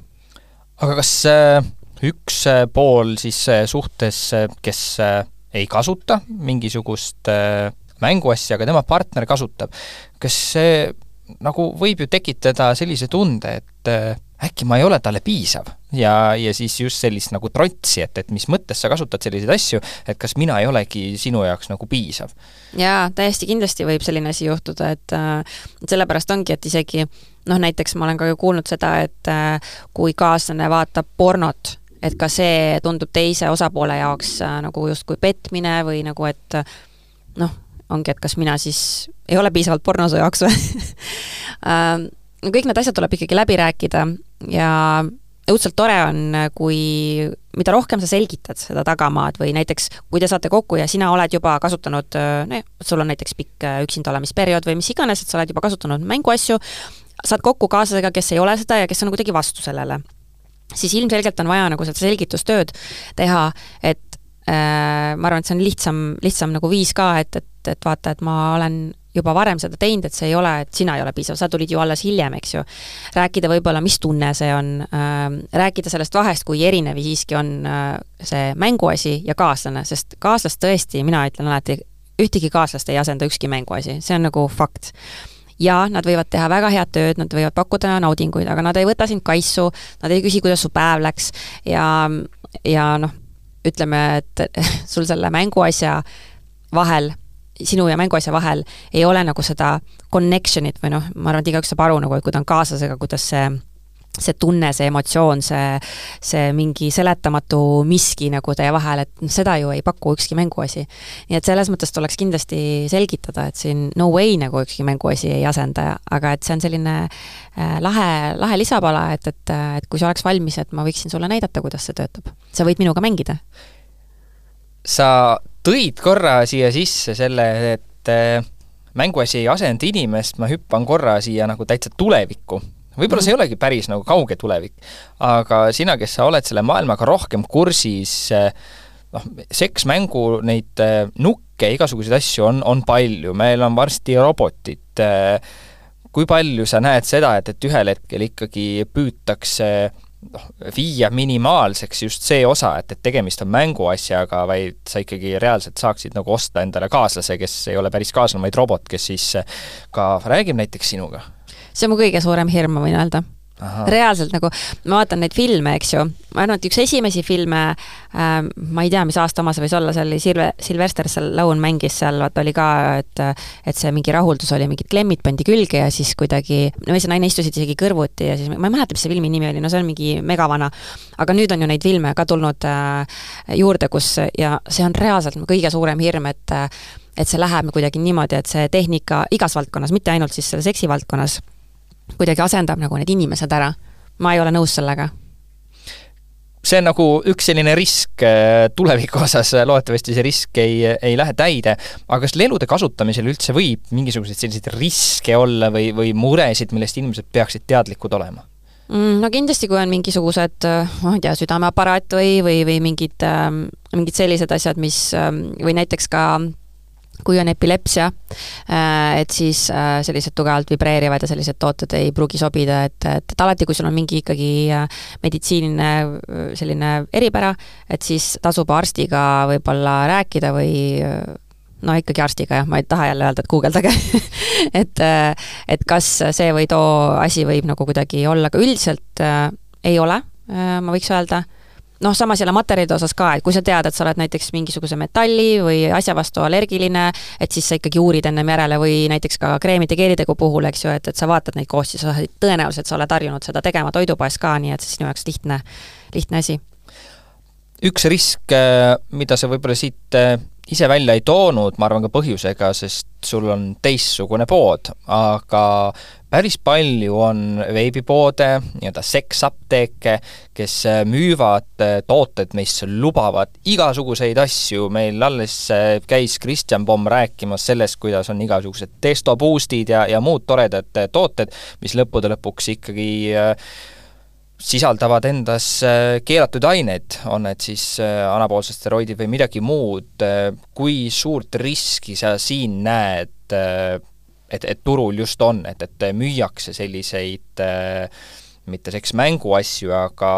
aga kas äh, üks pool siis suhtes, kes ei kasuta mingisugust mänguasja, aga tema partner kasutab, kas see nagu võib ju tekitada sellise tunde, et äkki ma ei ole talle piisav ja, ja siis just sellist nagu trotsi, et, et mis mõttes sa kasutad selliseid asju, et kas mina ei olegi sinu jaoks nagu piisav. jaa, täiesti kindlasti võib selline asi juhtuda, et äh, sellepärast ongi, et isegi noh, näiteks ma olen ka ju kuulnud seda, et äh, kui kaaslane vaatab pornot, et ka see tundub teise osapoole jaoks äh, nagu justkui petmine või nagu, et noh, ongi, et kas mina siis ei ole piisavalt porno su jaoks või (laughs) äh, kõik need asjad tuleb ikkagi läbi rääkida ja õudselt tore on, kui, mida rohkem sa selgitad seda tagamaad või näiteks kui te saate kokku ja sina oled juba kasutanud, no sul on näiteks pikk üksinda olemisperiood või mis iganes, et sa oled juba kasutanud mänguasju, saad kokku kaaslasega, kes ei ole seda ja kes on kuidagi vastu sellele, siis ilmselgelt on vaja nagu seda selgitustööd teha, et ma arvan, et see on lihtsam, lihtsam nagu viis ka, et, et, et vaata, et ma olen juba varem seda teinud, et see ei ole, et sina ei ole piisav, sa tulid ju alles hiljem, eks ju. rääkida võib-olla, mis tunne see on äh,, rääkida sellest vahest, kui erinev siiski on äh, see mänguasi ja kaaslane, sest kaaslast tõesti, mina ütlen alati, ühtegi kaaslast ei asenda ükski mänguasi, see on nagu fakt ja nad võivad teha väga head tööd, nad võivad pakkuda naudinguid, aga nad ei võta sind kaisu, nad ei küsi, kuidas su päev läks ja, ja noh, ütleme, et (laughs) sul selle mänguasja vahel, sinu ja mänguasja vahel ei ole nagu seda connection'it või noh, ma arvan, et igaüks saab aru nagu, et kui ta on kaaslasega, kuidas see see tunne, see emotsioon, see, see mingi seletamatu miski nagu teie vahel, et noh, seda ju ei paku ükski mänguasi. nii et selles mõttes tuleks kindlasti selgitada, et siin no way nagu ükski mänguasi ei asenda, aga et see on selline äh, lahe, lahe lisapala, et, et, et kui sa oleks valmis, et ma võiksin sulle näidata, kuidas see töötab. sa võid minuga mängida. sa tõid korra siia sisse selle, et äh, mänguasi ei asenda inimest, ma hüppan korra siia nagu täitsa tulevikku. Võib-olla see ei olegi päris nagu kauge tulevik, aga sina, kes sa oled selle maailmaga rohkem kursis, eh, noh, seksmängu neid eh, nukke, igasuguseid asju on, on palju, meil on varsti robotid, kui palju sa näed seda, et, et ühel hetkel ikkagi püütakse noh, viia minimaalseks just see osa, et, et tegemist on mänguasjaga, vaid sa ikkagi reaalselt saaksid nagu osta endale kaaslase, kes ei ole päris kaaslane, vaid robot, kes siis ka räägib näiteks sinuga see on mu kõige suurem hirm, ma võin öelda. Aha. reaalselt nagu, ma vaatan neid filme, eks ju, ma arvan, et üks esimesi filme äh,, ma ei tea, mis aasta oma see võis olla, see oli Silve, Sylvester Stallone mängis seal, vaata oli ka, et et see mingi rahuldus oli, mingid klemmid pandi külge ja siis kuidagi, mees ja naine istusid isegi kõrvuti ja siis ma ei mäleta, mis see filmi nimi oli, no see on mingi megavana. aga nüüd on ju neid filme ka tulnud äh, juurde, kus ja see on reaalselt kõige suurem hirm, et et see läheb kuidagi niimoodi, et see tehnika igas valdkonnas, mitte ainult siis selle seksi valdkonnas kuidagi asendab nagu need inimesed ära. ma ei ole nõus sellega see on nagu üks selline risk äh, tuleviku osas, loodetavasti see risk ei, ei lähe täide, aga kas lelude kasutamisel üldse võib mingisuguseid selliseid riske olla või, või muresid, millest inimesed peaksid teadlikud olema? Mm, no kindlasti, kui on mingisugused, äh, ma ei tea, südameaparaat või, või, või mingid, ähm, mingid sellised asjad, mis, ähm, või näiteks ka kui on epilepsia, äh, et siis äh, sellised tugevalt vibreerivad ja sellised tooted ei pruugi sobida, et, et, et alati, kui sul on mingi ikkagi äh, meditsiiniline selline eripära, et siis tasub arstiga võib-olla rääkida või no ikkagi arstiga jah, ma ei taha jälle öelda, et guugeldage (laughs) et, et kas see või too asi võib nagu kuidagi olla, aga üldiselt äh, ei ole, ma võiks öelda noh, samas jälle materjalide osas ka, et kui sa tead, et sa oled näiteks mingisuguse metalli või asja vastu allergiline, et siis sa ikkagi uurid ennem järele või näiteks ka kreemide, geelitegu puhul, eks ju, et, et sa vaatad neid koostisosasid, tõenäoliselt sa oled harjunud seda tegema toidupoes ka, nii et see sinu jaoks lihtne, lihtne asi. üks risk, äh, mida sa võib-olla siit äh, ise välja ei toonud, ma arvan ka põhjusega, sest sul on teistsugune pood, aga päris palju on veebipoode, nii-öelda seksapteeke, kes müüvad äh, tooted, mis lubavad igasuguseid asju, meil alles äh, käis Kristjan Pomm rääkimas sellest, kuidas on igasugused testo boost'id ja, ja muud toredad äh, tooted, mis lõppude lõpuks ikkagi äh, sisaldavad endas äh, keelatud aineid, on need siis äh, anaboolsed steroidid või midagi muud, äh, kui suurt riski sa siin näed, et, et turul just on, et, et müüakse selliseid mitte seksmänguasju, aga,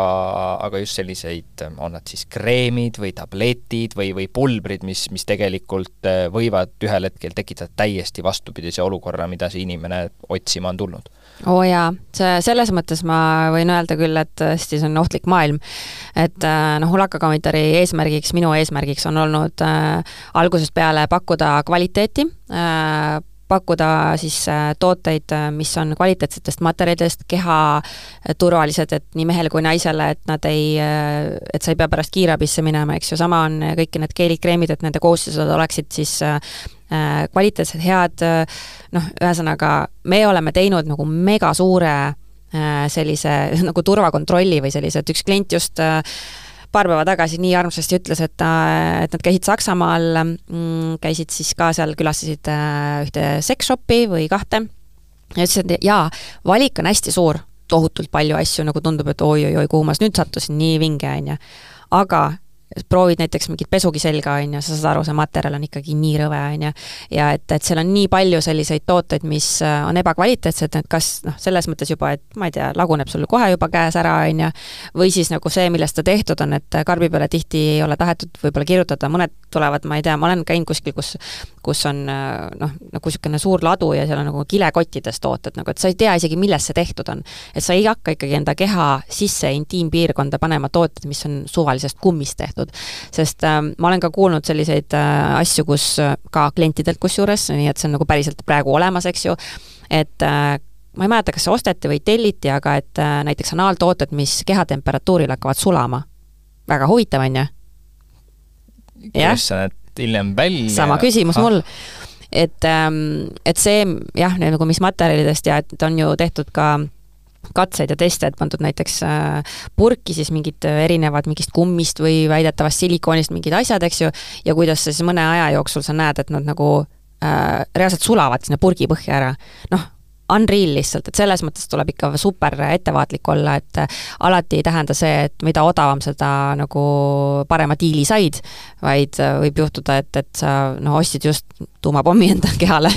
aga just selliseid, on nad siis kreemid või tabletid või, või pulbrid, mis, mis tegelikult võivad ühel hetkel tekitada täiesti vastupidise olukorra, mida see inimene otsima on tulnud oo oh jaa, see, selles mõttes ma võin öelda küll, et tõesti, see on ohtlik maailm. et äh, noh, Ulaka-kommentaari eesmärgiks, minu eesmärgiks on olnud äh, algusest peale pakkuda kvaliteeti äh,, pakkuda siis äh, tooteid, äh, mis on kvaliteetsetest materjalidest, kehaturvalised, et nii mehele kui naisele, et nad ei, et sa ei pea pärast kiirabisse minema, eks ju, sama on kõik need geelid, kreemid, et nende koostised oleksid siis Äh, kvaliteetsed, head, äh, noh, ühesõnaga me oleme teinud nagu mega suure äh, sellise (laughs) nagu turvakontrolli või sellise, et üks klient just paar päeva tagasi nii armsasti ütles, et ta, et nad käisid Saksamaal, mm, käisid siis ka seal, külastasid ühte seksshop'i või kahte, ja ütlesid, et jaa, valik on hästi suur, tohutult palju asju, nagu tundub, et oi-oi-oi, kuhu ma nüüd sattusin, nii vinge, on ju. aga proovid näiteks mingit pesugi selga, on ju, sa saad aru, see materjal on ikkagi nii rõve, on ju, ja et, et seal on nii palju selliseid tooteid, mis äh, on ebakvaliteetsed, et kas noh, selles mõttes juba, et ma ei tea, laguneb sul kohe juba käes ära, on ju, või siis nagu see, millest ta tehtud on, et karbi peale tihti ei ole tahetud võib-olla kirjutada, mõned tulevad, ma ei tea, ma olen käinud kuskil, kus kus on äh, noh, nagu niisugune suur ladu ja seal on nagu kilekottides tooted, nagu et sa ei tea isegi, millest see tehtud on. et sa ei hakka ikkagi enda keha sisse intiimpiirkonda panema tooteid, mis on suvalisest kummist tehtud. Sest äh, ma olen ka kuulnud selliseid äh, asju, kus äh, ka klientidelt kusjuures, nii et see on nagu päriselt praegu olemas, eks ju, et äh, ma ei mäleta, kas see osteti või telliti, aga et äh, näiteks anaaltooted, mis kehatemperatuuril hakkavad sulama. väga huvitav, on ju? kuidas sa need hiljem välja? sama küsimus ah. mul. et, ähm, et see jah, nagu mis materjalidest ja et on ju tehtud ka katseid ja teste, et pandud näiteks äh, purki siis mingid erinevad mingist kummist või väidetavast silikoonist mingid asjad, eks ju, ja kuidas siis mõne aja jooksul sa näed, et nad nagu äh, reaalselt sulavad sinna purgi põhja ära. noh, unreal lihtsalt, et selles mõttes tuleb ikka super ettevaatlik olla, et äh, alati ei tähenda see, et mida odavam, seda nagu parema diili said, vaid äh, võib juhtuda, et, et sa noh, ostsid just tuumapommi enda kehale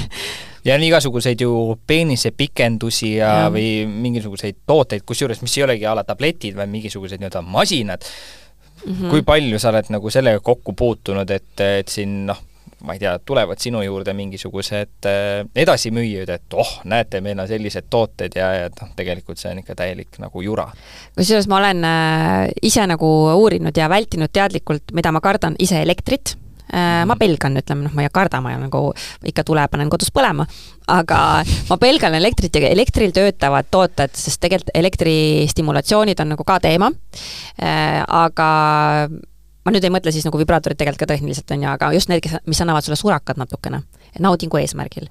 ja on igasuguseid ju peenisepikendusi ja, ja või mingisuguseid tooteid, kusjuures mis ei olegi a la tabletid, vaid mingisugused nii-öelda masinad mm. -hmm. kui palju sa oled nagu sellega kokku puutunud, et, et siin noh, ma ei tea, tulevad sinu juurde mingisugused äh, edasimüüjad, et oh, näete, meil on sellised tooted ja, ja noh, tegelikult see on ikka täielik nagu jura. kusjuures ma olen äh, ise nagu uurinud ja vältinud teadlikult, mida ma kardan, ise elektrit ma mhm. pelgan, ütleme noh, ma ei karda, ma nagu ikka tule panen kodus põlema, aga ma pelgan elektrit ja elektril töötavad tooted, sest tegelikult elektristimulatsioonid on nagu ka teema äh,, aga ma nüüd ei mõtle siis nagu vibraatorid tegelikult ka tehniliselt, on ju, aga just need, kes, mis annavad sulle surakat natukene, naudingu eesmärgil.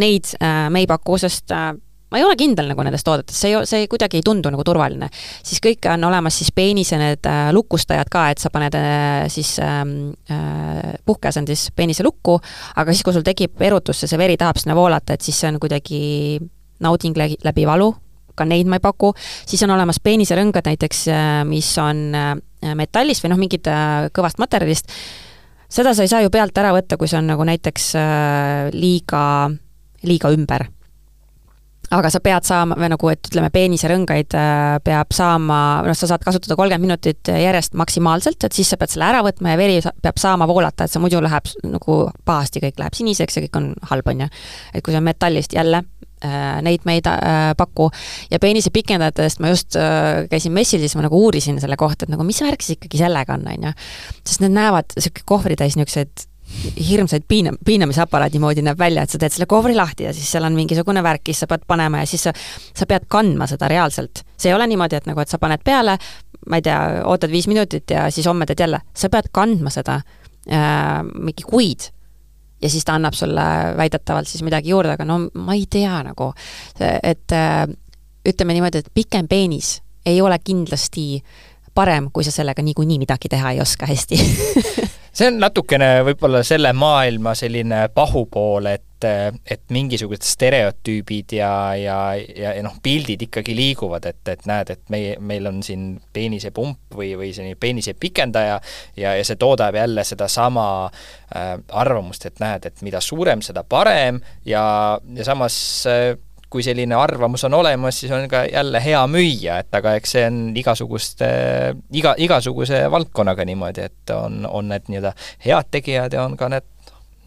Neid äh, me ei paku, sest äh, ma ei ole kindel nagu nendes toodetes, see ei, see ei, kuidagi ei tundu nagu turvaline. siis kõik on olemas siis peenise need äh, lukustajad ka, et sa paned äh, siis ähm, äh, puhkeasendis peenise lukku, aga siis, kui sul tekib erutus ja see veri tahab sinna voolata, et siis see on kuidagi nauding läbi, läbi valu, ka neid ma ei paku, siis on olemas peeniserõngad näiteks, äh, mis on äh, metallist või noh, mingit äh, kõvast materjalist, seda sa ei saa ju pealt ära võtta, kui see on nagu näiteks liiga, liiga ümber. Aga sa pead saama, või nagu, et ütleme, peeniserõngaid peab saama, noh, sa saad kasutada kolmkümmend minutit järjest maksimaalselt, et siis sa pead selle ära võtma ja veri peab saama voolata, et see muidu läheb nagu pahasti, kõik läheb siniseks ja kõik on halb, on ju. et kui see on metallist, jälle Äh, neid me ei äh, paku. ja peenise pikendajatest ma just äh, käisin messil, siis ma nagu uurisin selle kohta, et nagu mis värk siis ikkagi sellega on, on ju. sest need näevad, niisugune kohvritäis niisuguseid hirmsaid piina-, piinamisaparaadi moodi näeb välja, et sa teed selle kohvri lahti ja siis seal on mingisugune värk, siis sa pead panema ja siis sa, sa pead kandma seda reaalselt. see ei ole niimoodi, et nagu, et sa paned peale, ma ei tea, ootad viis minutit ja siis homme teed jälle, sa pead kandma seda äh, mingi kuid ja siis ta annab sulle väidetavalt siis midagi juurde, aga no ma ei tea nagu, et äh, ütleme niimoodi, et pikem peenis ei ole kindlasti parem, kui sa sellega niikuinii midagi teha ei oska hästi (laughs) see on natukene võib-olla selle maailma selline pahupool, et et mingisugused stereotüübid ja, ja, ja, ja noh, pildid ikkagi liiguvad, et, et näed, et meie, meil on siin peenisepump või, või selline peenise pikendaja ja, ja see toodab jälle sedasama äh, arvamust, et näed, et mida suurem, seda parem ja, ja samas äh, kui selline arvamus on olemas, siis on ka jälle hea müüa, et aga eks see on igasuguste, iga, igasuguse valdkonnaga niimoodi, et on, on need nii-öelda head tegijad ja on ka need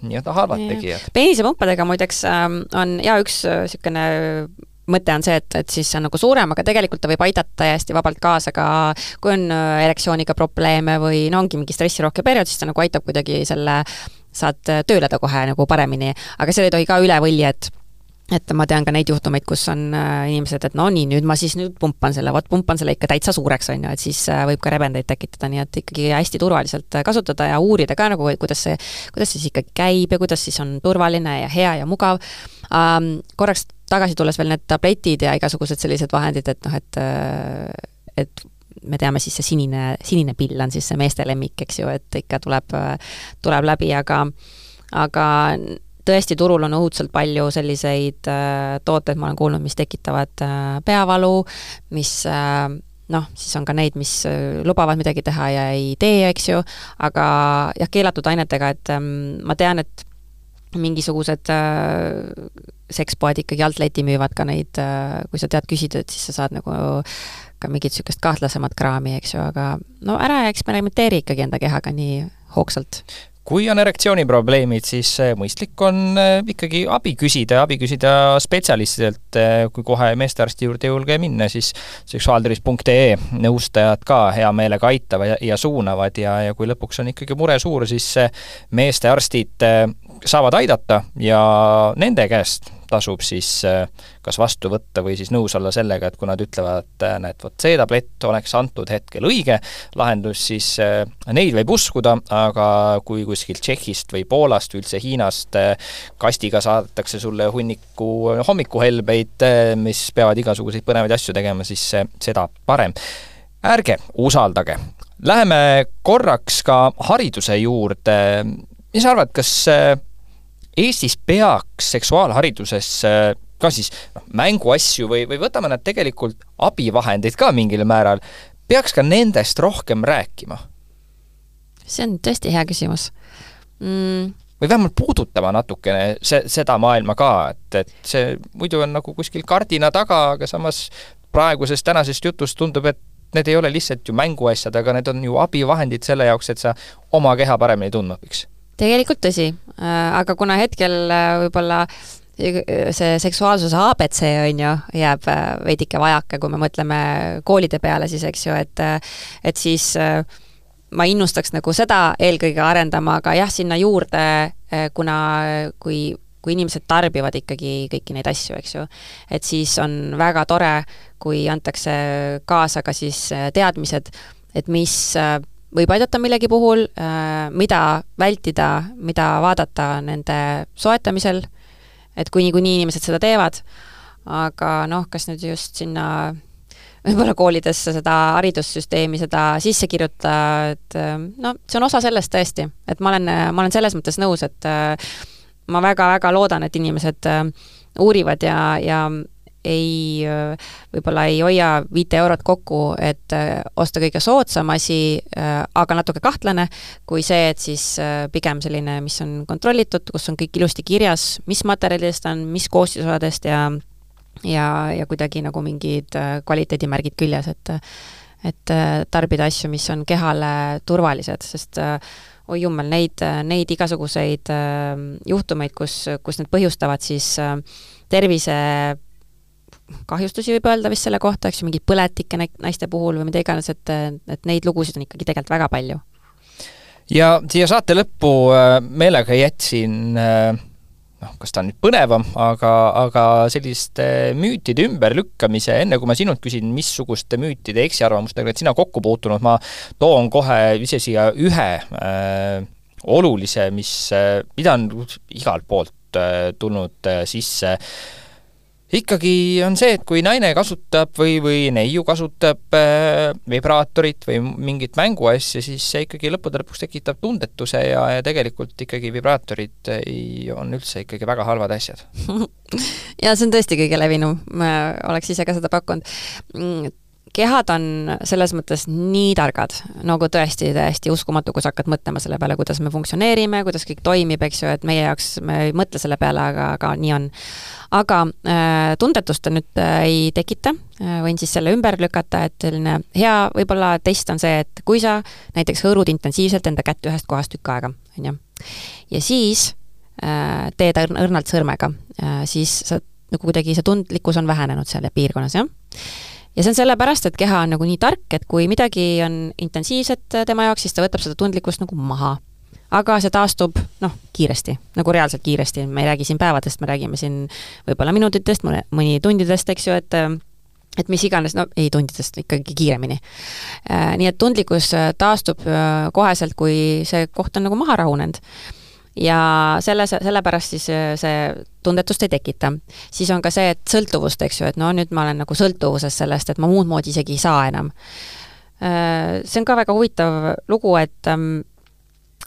nii-öelda halvad ja. tegijad. peenisepumpadega muideks ähm, on ja üks niisugune äh, mõte on see, et, et siis see on nagu suurem, aga tegelikult ta võib aidata täiesti vabalt kaasa ka, kui on äh, erektsiooniga probleeme või no ongi mingi stressirohke periood, siis ta nagu aitab kuidagi selle, saad tööleda kohe nagu paremini, aga seal ei tohi ka üle võlli, et et ma tean ka neid juhtumeid, kus on äh, inimesed, et no nii, nüüd ma siis nüüd pumpan selle, vot pumpan selle ikka täitsa suureks, on ju, et siis äh, võib ka rebendeid tekitada, nii et ikkagi hästi turvaliselt äh, kasutada ja uurida ka nagu, kuidas see, kuidas siis ikkagi käib ja kuidas siis on turvaline ja hea ja mugav ähm,. Korraks tagasi tulles veel need tabletid ja igasugused sellised vahendid, et noh, et et me teame siis see sinine, sinine pill on siis see meeste lemmik, eks ju, et ikka tuleb, tuleb läbi, aga aga tõesti, turul on õudselt palju selliseid äh, tooteid, ma olen kuulnud, mis tekitavad äh, peavalu, mis äh, noh, siis on ka neid, mis lubavad midagi teha ja ei tee, eks ju, aga jah, keelatud ainetega, et ähm, ma tean, et mingisugused äh, sekspoed ikkagi alt leti müüvad ka neid äh,, kui sa tead küsida, et siis sa saad nagu ka mingit niisugust kahtlasemat kraami, eks ju, aga no ära eksperimenteeri ikkagi enda kehaga nii hoogsalt kui on erektsiooniprobleemid, siis mõistlik on äh, ikkagi abi küsida abi küsida spetsialistidelt, äh, kui kohe meestearsti juurde ei julge minna, siis seksuaaltervis.ee nõustajad ka hea meelega aitavad ja, ja suunavad ja, ja kui lõpuks on ikkagi mure suur, siis meestearstid saavad aidata ja nende käest tasub siis äh, kas vastu võtta või siis nõus olla sellega, et kui nad ütlevad, et äh, näed, vot see tablett oleks antud hetkel õige lahendus, siis äh, neid võib uskuda, aga kui kuskilt Tšehhist või Poolast või üldse Hiinast kastiga saadetakse sulle hunniku hommikuhelbeid, mis peavad igasuguseid põnevaid asju tegema, siis seda parem. ärge usaldage. Läheme korraks ka hariduse juurde. mis sa arvad, kas Eestis peaks seksuaalhariduses äh, ka siis noh, mänguasju või, või võtame nad tegelikult abivahendeid ka mingil määral, peaks ka nendest rohkem rääkima? see on tõesti hea küsimus. Mm. Või vähemalt puudutama natukene see, seda maailma ka, et, et see muidu on nagu kuskil kardina taga, aga samas praegusest tänasest jutust tundub, et need ei ole lihtsalt ju mänguasjad, aga need on ju abivahendid selle jaoks, et sa oma keha paremini tundma õpiks tegelikult tõsi, äh, aga kuna hetkel äh, võib-olla see seksuaalsuse abc, on ju, jääb äh, veidike vajaka, kui me mõtleme koolide peale siis, eks ju, et et siis ma innustaks nagu seda eelkõige arendama, aga jah, sinna juurde, kuna kui kui inimesed tarbivad ikkagi kõiki neid asju, eks ju, et siis on väga tore, kui antakse kaasa ka siis teadmised, et mis võib aidata millegi puhul, äh, mida vältida, mida vaadata nende soetamisel, et kui niikuinii inimesed seda teevad, aga noh, kas nüüd just sinna võib-olla koolidesse seda haridussüsteemi seda sisse kirjutada, et äh, no see on osa sellest tõesti, et ma olen, ma olen selles mõttes nõus, et äh, ma väga-väga loodan, et inimesed uurivad ja, ja ei, võib-olla ei hoia viite eurot kokku, et äh, osta kõige soodsam asi, äh, aga natuke kahtlane, kui see, et siis äh, pigem selline, mis on kontrollitud, kus on kõik ilusti kirjas, mis materjalidest on, mis koostisosadest ja ja, ja kuidagi nagu mingid kvaliteedimärgid küljes, et et tarbida asju, mis on kehale turvalised, sest oi jummel, neid, neid igasuguseid juhtumeid, kus, kus need põhjustavad siis tervise kahjustusi võib öelda vist selle kohta, eks ju, mingeid põletikke naiste puhul või mida iganes, et, et neid lugusid on ikkagi tegelikult väga palju. ja siia saate lõppu äh, meelega jätsin äh, noh, kas ta on nüüd põnevam, aga, aga selliste müütide ümberlükkamise, enne kui ma sinult küsin, missuguste müütide eksiarvamustega oled sina kokku puutunud, ma toon kohe ise siia ühe äh, olulise, mis äh,, mida on igalt poolt äh, tulnud äh, sisse äh, ikkagi on see, et kui naine kasutab või, või neiu kasutab äh, vibraatorit või mingit mänguasja, siis see ikkagi lõppude lõpuks tekitab tundetuse ja, ja tegelikult ikkagi vibraatorid ei, on üldse ikkagi väga halvad asjad. (laughs) Ja see on tõesti kõige levinum, ma oleks ise ka seda pakkunud. Mm, kehad on selles mõttes nii targad, nagu tõesti täiesti uskumatu, kui sa hakkad mõtlema selle peale, kuidas me funktsioneerime, kuidas kõik toimib, eks ju, et meie jaoks, me ei mõtle selle peale, aga, aga nii on. aga äh, tundetust ta nüüd äh, ei tekita äh,, võin siis selle ümber lükata, et selline hea võib-olla test on see, et kui sa näiteks hõõrud intensiivselt enda kätt ühest kohast tükk aega, on ju, ja siis äh, teed õrnalt sõrmega äh,, siis sa nagu kuidagi see tundlikkus on vähenenud seal piirkonnas, jah ja see on sellepärast, et keha on nagu nii tark, et kui midagi on intensiivset tema jaoks, siis ta võtab seda tundlikkust nagu maha. aga see taastub noh, kiiresti, nagu reaalselt kiiresti, me ei räägi siin päevadest, me räägime siin võib-olla minutitest, mõne, mõni tundidest, eks ju, et et mis iganes, no ei tundidest, ikkagi kiiremini. Äh, nii et tundlikkus taastub äh, koheselt, kui see koht on nagu maha rahunenud ja selle, sellepärast siis äh, see tundetust ei tekita. siis on ka see, et sõltuvust, eks ju, et no nüüd ma olen nagu sõltuvuses sellest, et ma muud moodi isegi ei saa enam. Äh, see on ka väga huvitav lugu, et ähm,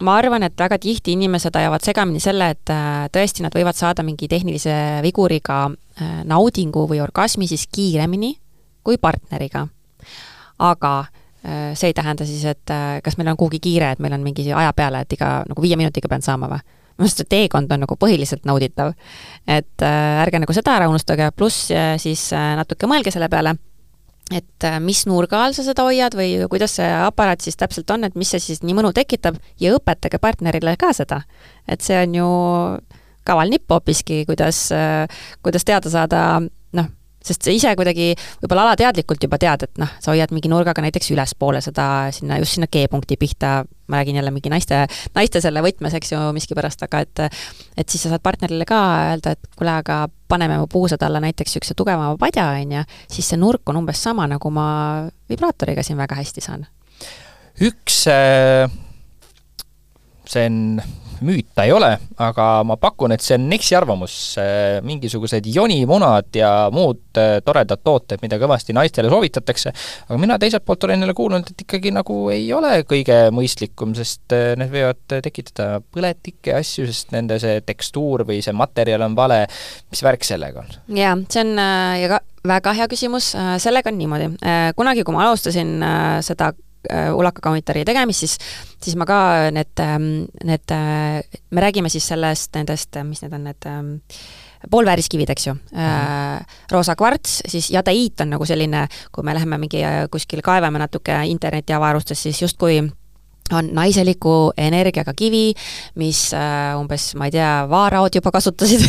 ma arvan, et väga tihti inimesed ajavad segamini selle, et äh, tõesti, nad võivad saada mingi tehnilise viguriga naudingu või orgasmi siis kiiremini kui partneriga. aga see ei tähenda siis, et äh, kas meil on kuhugi kiire, et meil on mingi aja peale, et iga nagu viie minutiga pean saama või? minu arust see teekond on nagu põhiliselt nauditav. et äh, ärge nagu seda ära unustage, pluss äh, siis äh, natuke mõelge selle peale, et äh, mis nurga all sa seda hoiad või kuidas see aparaat siis täpselt on, et mis see siis nii mõnu tekitab ja õpetage partnerile ka seda. et see on ju kaval nipp hoopiski, kuidas, äh, kuidas teada saada noh, sest sa ise kuidagi võib-olla alateadlikult juba tead, et noh, sa hoiad mingi nurgaga näiteks ülespoole seda sinna, just sinna G-punkti pihta, ma räägin jälle mingi naiste, naiste selle võtmes, eks ju, miskipärast, aga et et siis sa saad partnerile ka öelda, et kuule, aga paneme mu puusad alla näiteks niisuguse tugevama padja, on ju, siis see nurk on umbes sama, nagu ma vibraatoriga siin väga hästi saan. üks äh, see on müüt ta ei ole, aga ma pakun, et see on eksiarvamus, mingisugused jonimunad ja muud äh, toredad tooted, mida kõvasti naistele soovitatakse, aga mina teiselt poolt olen jälle kuulnud, et ikkagi nagu ei ole kõige mõistlikum, sest äh, need võivad tekitada põletikke ja asju, sest nende see tekstuur või see materjal on vale, mis värk sellega on? jaa, see on äh, ja ka väga hea küsimus, sellega on niimoodi, kunagi, kui ma alustasin seda Äh, ulakakommentaari tegemist, siis, siis ma ka need, ähm, need, äh, me räägime siis sellest, nendest, äh, mis need on, need ähm, poolvääriskivid, eks ju mm., roosa kvarts, siis jadeiit on nagu selline, kui me läheme mingi kuskil kaevame natuke internetiavarustes, siis justkui on naiseliku energiaga kivi, mis äh, umbes, ma ei tea, vaaraod juba kasutasid (laughs)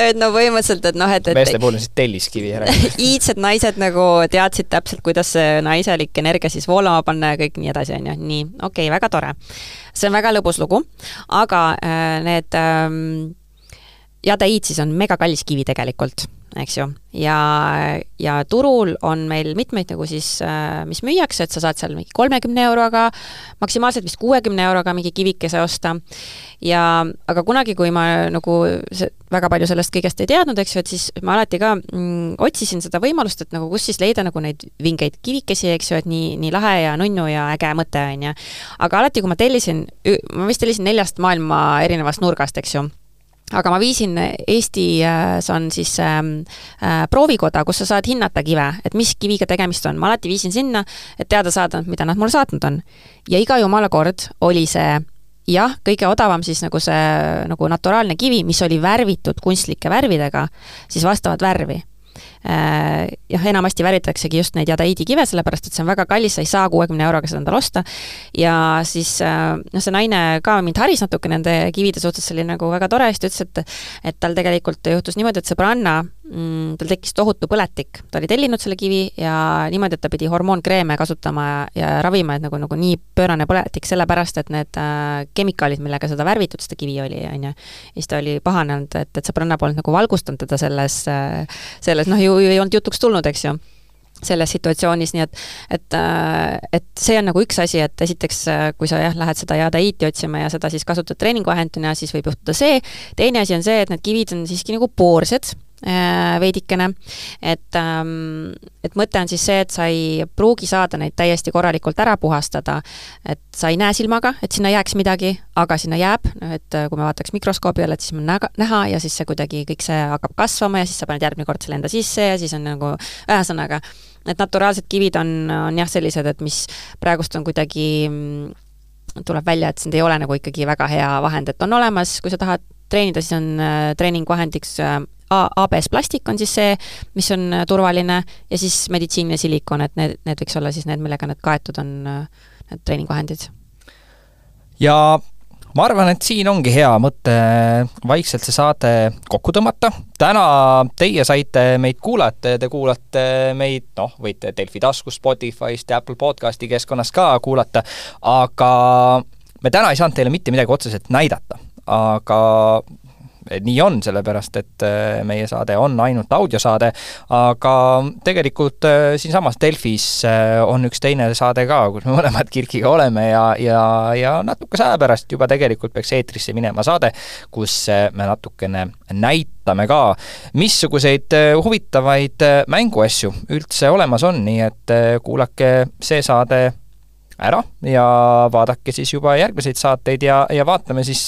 et no põhimõtteliselt, et noh, et, et meeste puhul on siis telliskivi ära (laughs) iidsed naised nagu teadsid täpselt, kuidas see naiselik energia siis voolama panna ja kõik nii edasi, on ju, nii, okei okay,, väga tore. see on väga lõbus lugu, aga äh, need ähm, jadeiid siis on megakallis kivi tegelikult eks ju, ja, ja turul on meil mitmeid nagu siis, äh, mis müüakse, et sa saad seal mingi kolmekümne euroga, maksimaalselt vist kuuekümne euroga mingi kivikese osta, ja aga kunagi, kui ma nagu väga palju sellest kõigest ei teadnud, eks ju, et siis ma alati ka mm, otsisin seda võimalust, et nagu kus siis leida nagu neid vingeid kivikesi, eks ju, et nii, nii lahe ja nunnu ja äge mõte, on ju. aga alati, kui ma tellisin, ma vist tellisin neljast maailma erinevast nurgast, eks ju aga ma viisin Eestis on siis ähm, äh, proovikoda, kus sa saad hinnata kive, et mis kiviga tegemist on, ma alati viisin sinna, et teada saada, mida nad mulle saatnud on. ja iga jumala kord oli see jah, kõige odavam siis nagu see nagu naturaalne kivi, mis oli värvitud kunstlike värvidega, siis vastavat värvi Äh, jah, enamasti värvitaksegi just neid jadaiidikive, sellepärast et see on väga kallis, sa ei saa kuuekümne euroga seda endale osta. ja siis äh, noh, see naine ka mind haris natuke nende kivide suhtes, see oli nagu väga tore, siis ta ütles, et et tal tegelikult juhtus niimoodi, et sõbranna mm, tal tekkis tohutu põletik, ta oli tellinud selle kivi ja niimoodi, et ta pidi hormoonkreeme kasutama ja, ja ravima, et nagu, nagu nii pöörane põletik, sellepärast et need äh, kemikaalid, millega seda värvitud, seda kivi oli, on ju, siis ta oli pahanenud, et, et sõbranna polnud nagu valgustanud teda selles äh,, selles noh, ju, ju ei olnud jutuks tulnud, eks ju selles situatsioonis, nii et, et, äh, et see on nagu üks asi, et esiteks, äh, kui sa jah, lähed seda jadaiiti otsima ja seda siis kasutad treeninguvahendina, siis võib juhtuda see, teine asi on see, et need kivid on siiski nagu poorsed veidikene, et, ähm, et mõte on siis see, et sa ei pruugi saada neid täiesti korralikult ära puhastada, et sa ei näe silmaga, et sinna jääks midagi, aga sinna jääb, et äh, kui me vaataks mikroskoobi all, et siis on näga, näha ja siis see kuidagi, kõik see hakkab kasvama ja siis sa paned järgmine kord selle enda sisse ja siis on nagu, ühesõnaga, et naturaalsed kivid on, on jah, sellised, et mis praegust on kuidagi mm, tuleb välja, et see ei ole nagu ikkagi väga hea vahend, et on olemas, kui sa tahad treenida, siis on äh, treeningvahendiks äh, ABS plastik on siis see, mis on äh, turvaline, ja siis meditsiiniline silikon, et need, need võiks olla siis need, millega need kaetud on, äh, need treeningvahendid. ja ma arvan, et siin ongi hea mõte vaikselt see saade kokku tõmmata. täna teie saite meid kuulata ja te kuulate meid, noh, võite Delfi taskus, Spotify'st ja Apple podcasti keskkonnas ka kuulata, aga me täna ei saanud teile mitte midagi otseselt näidata, aga nii on, sellepärast et äh, meie saade on ainult audiosaade, aga tegelikult äh, siinsamas Delfis äh, on üks teine saade ka, kus me (laughs) mõlemad Kirkiga oleme ja, ja, ja natukese aja pärast juba tegelikult peaks eetrisse minema saade, kus me natukene näitame ka, missuguseid huvitavaid mänguasju üldse olemas on, nii et kuulake see saade ära ja vaadake siis juba järgmiseid saateid ja, ja vaatame siis,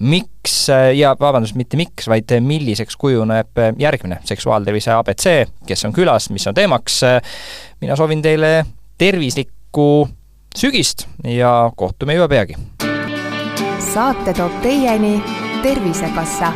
miks ja vabandust, mitte miks, vaid milliseks kujuneb järgmine seksuaaltervise abc, kes on külas, mis on teemaks. mina soovin teile tervislikku sügist ja kohtume juba peagi. saate toob teieni Tervisekassa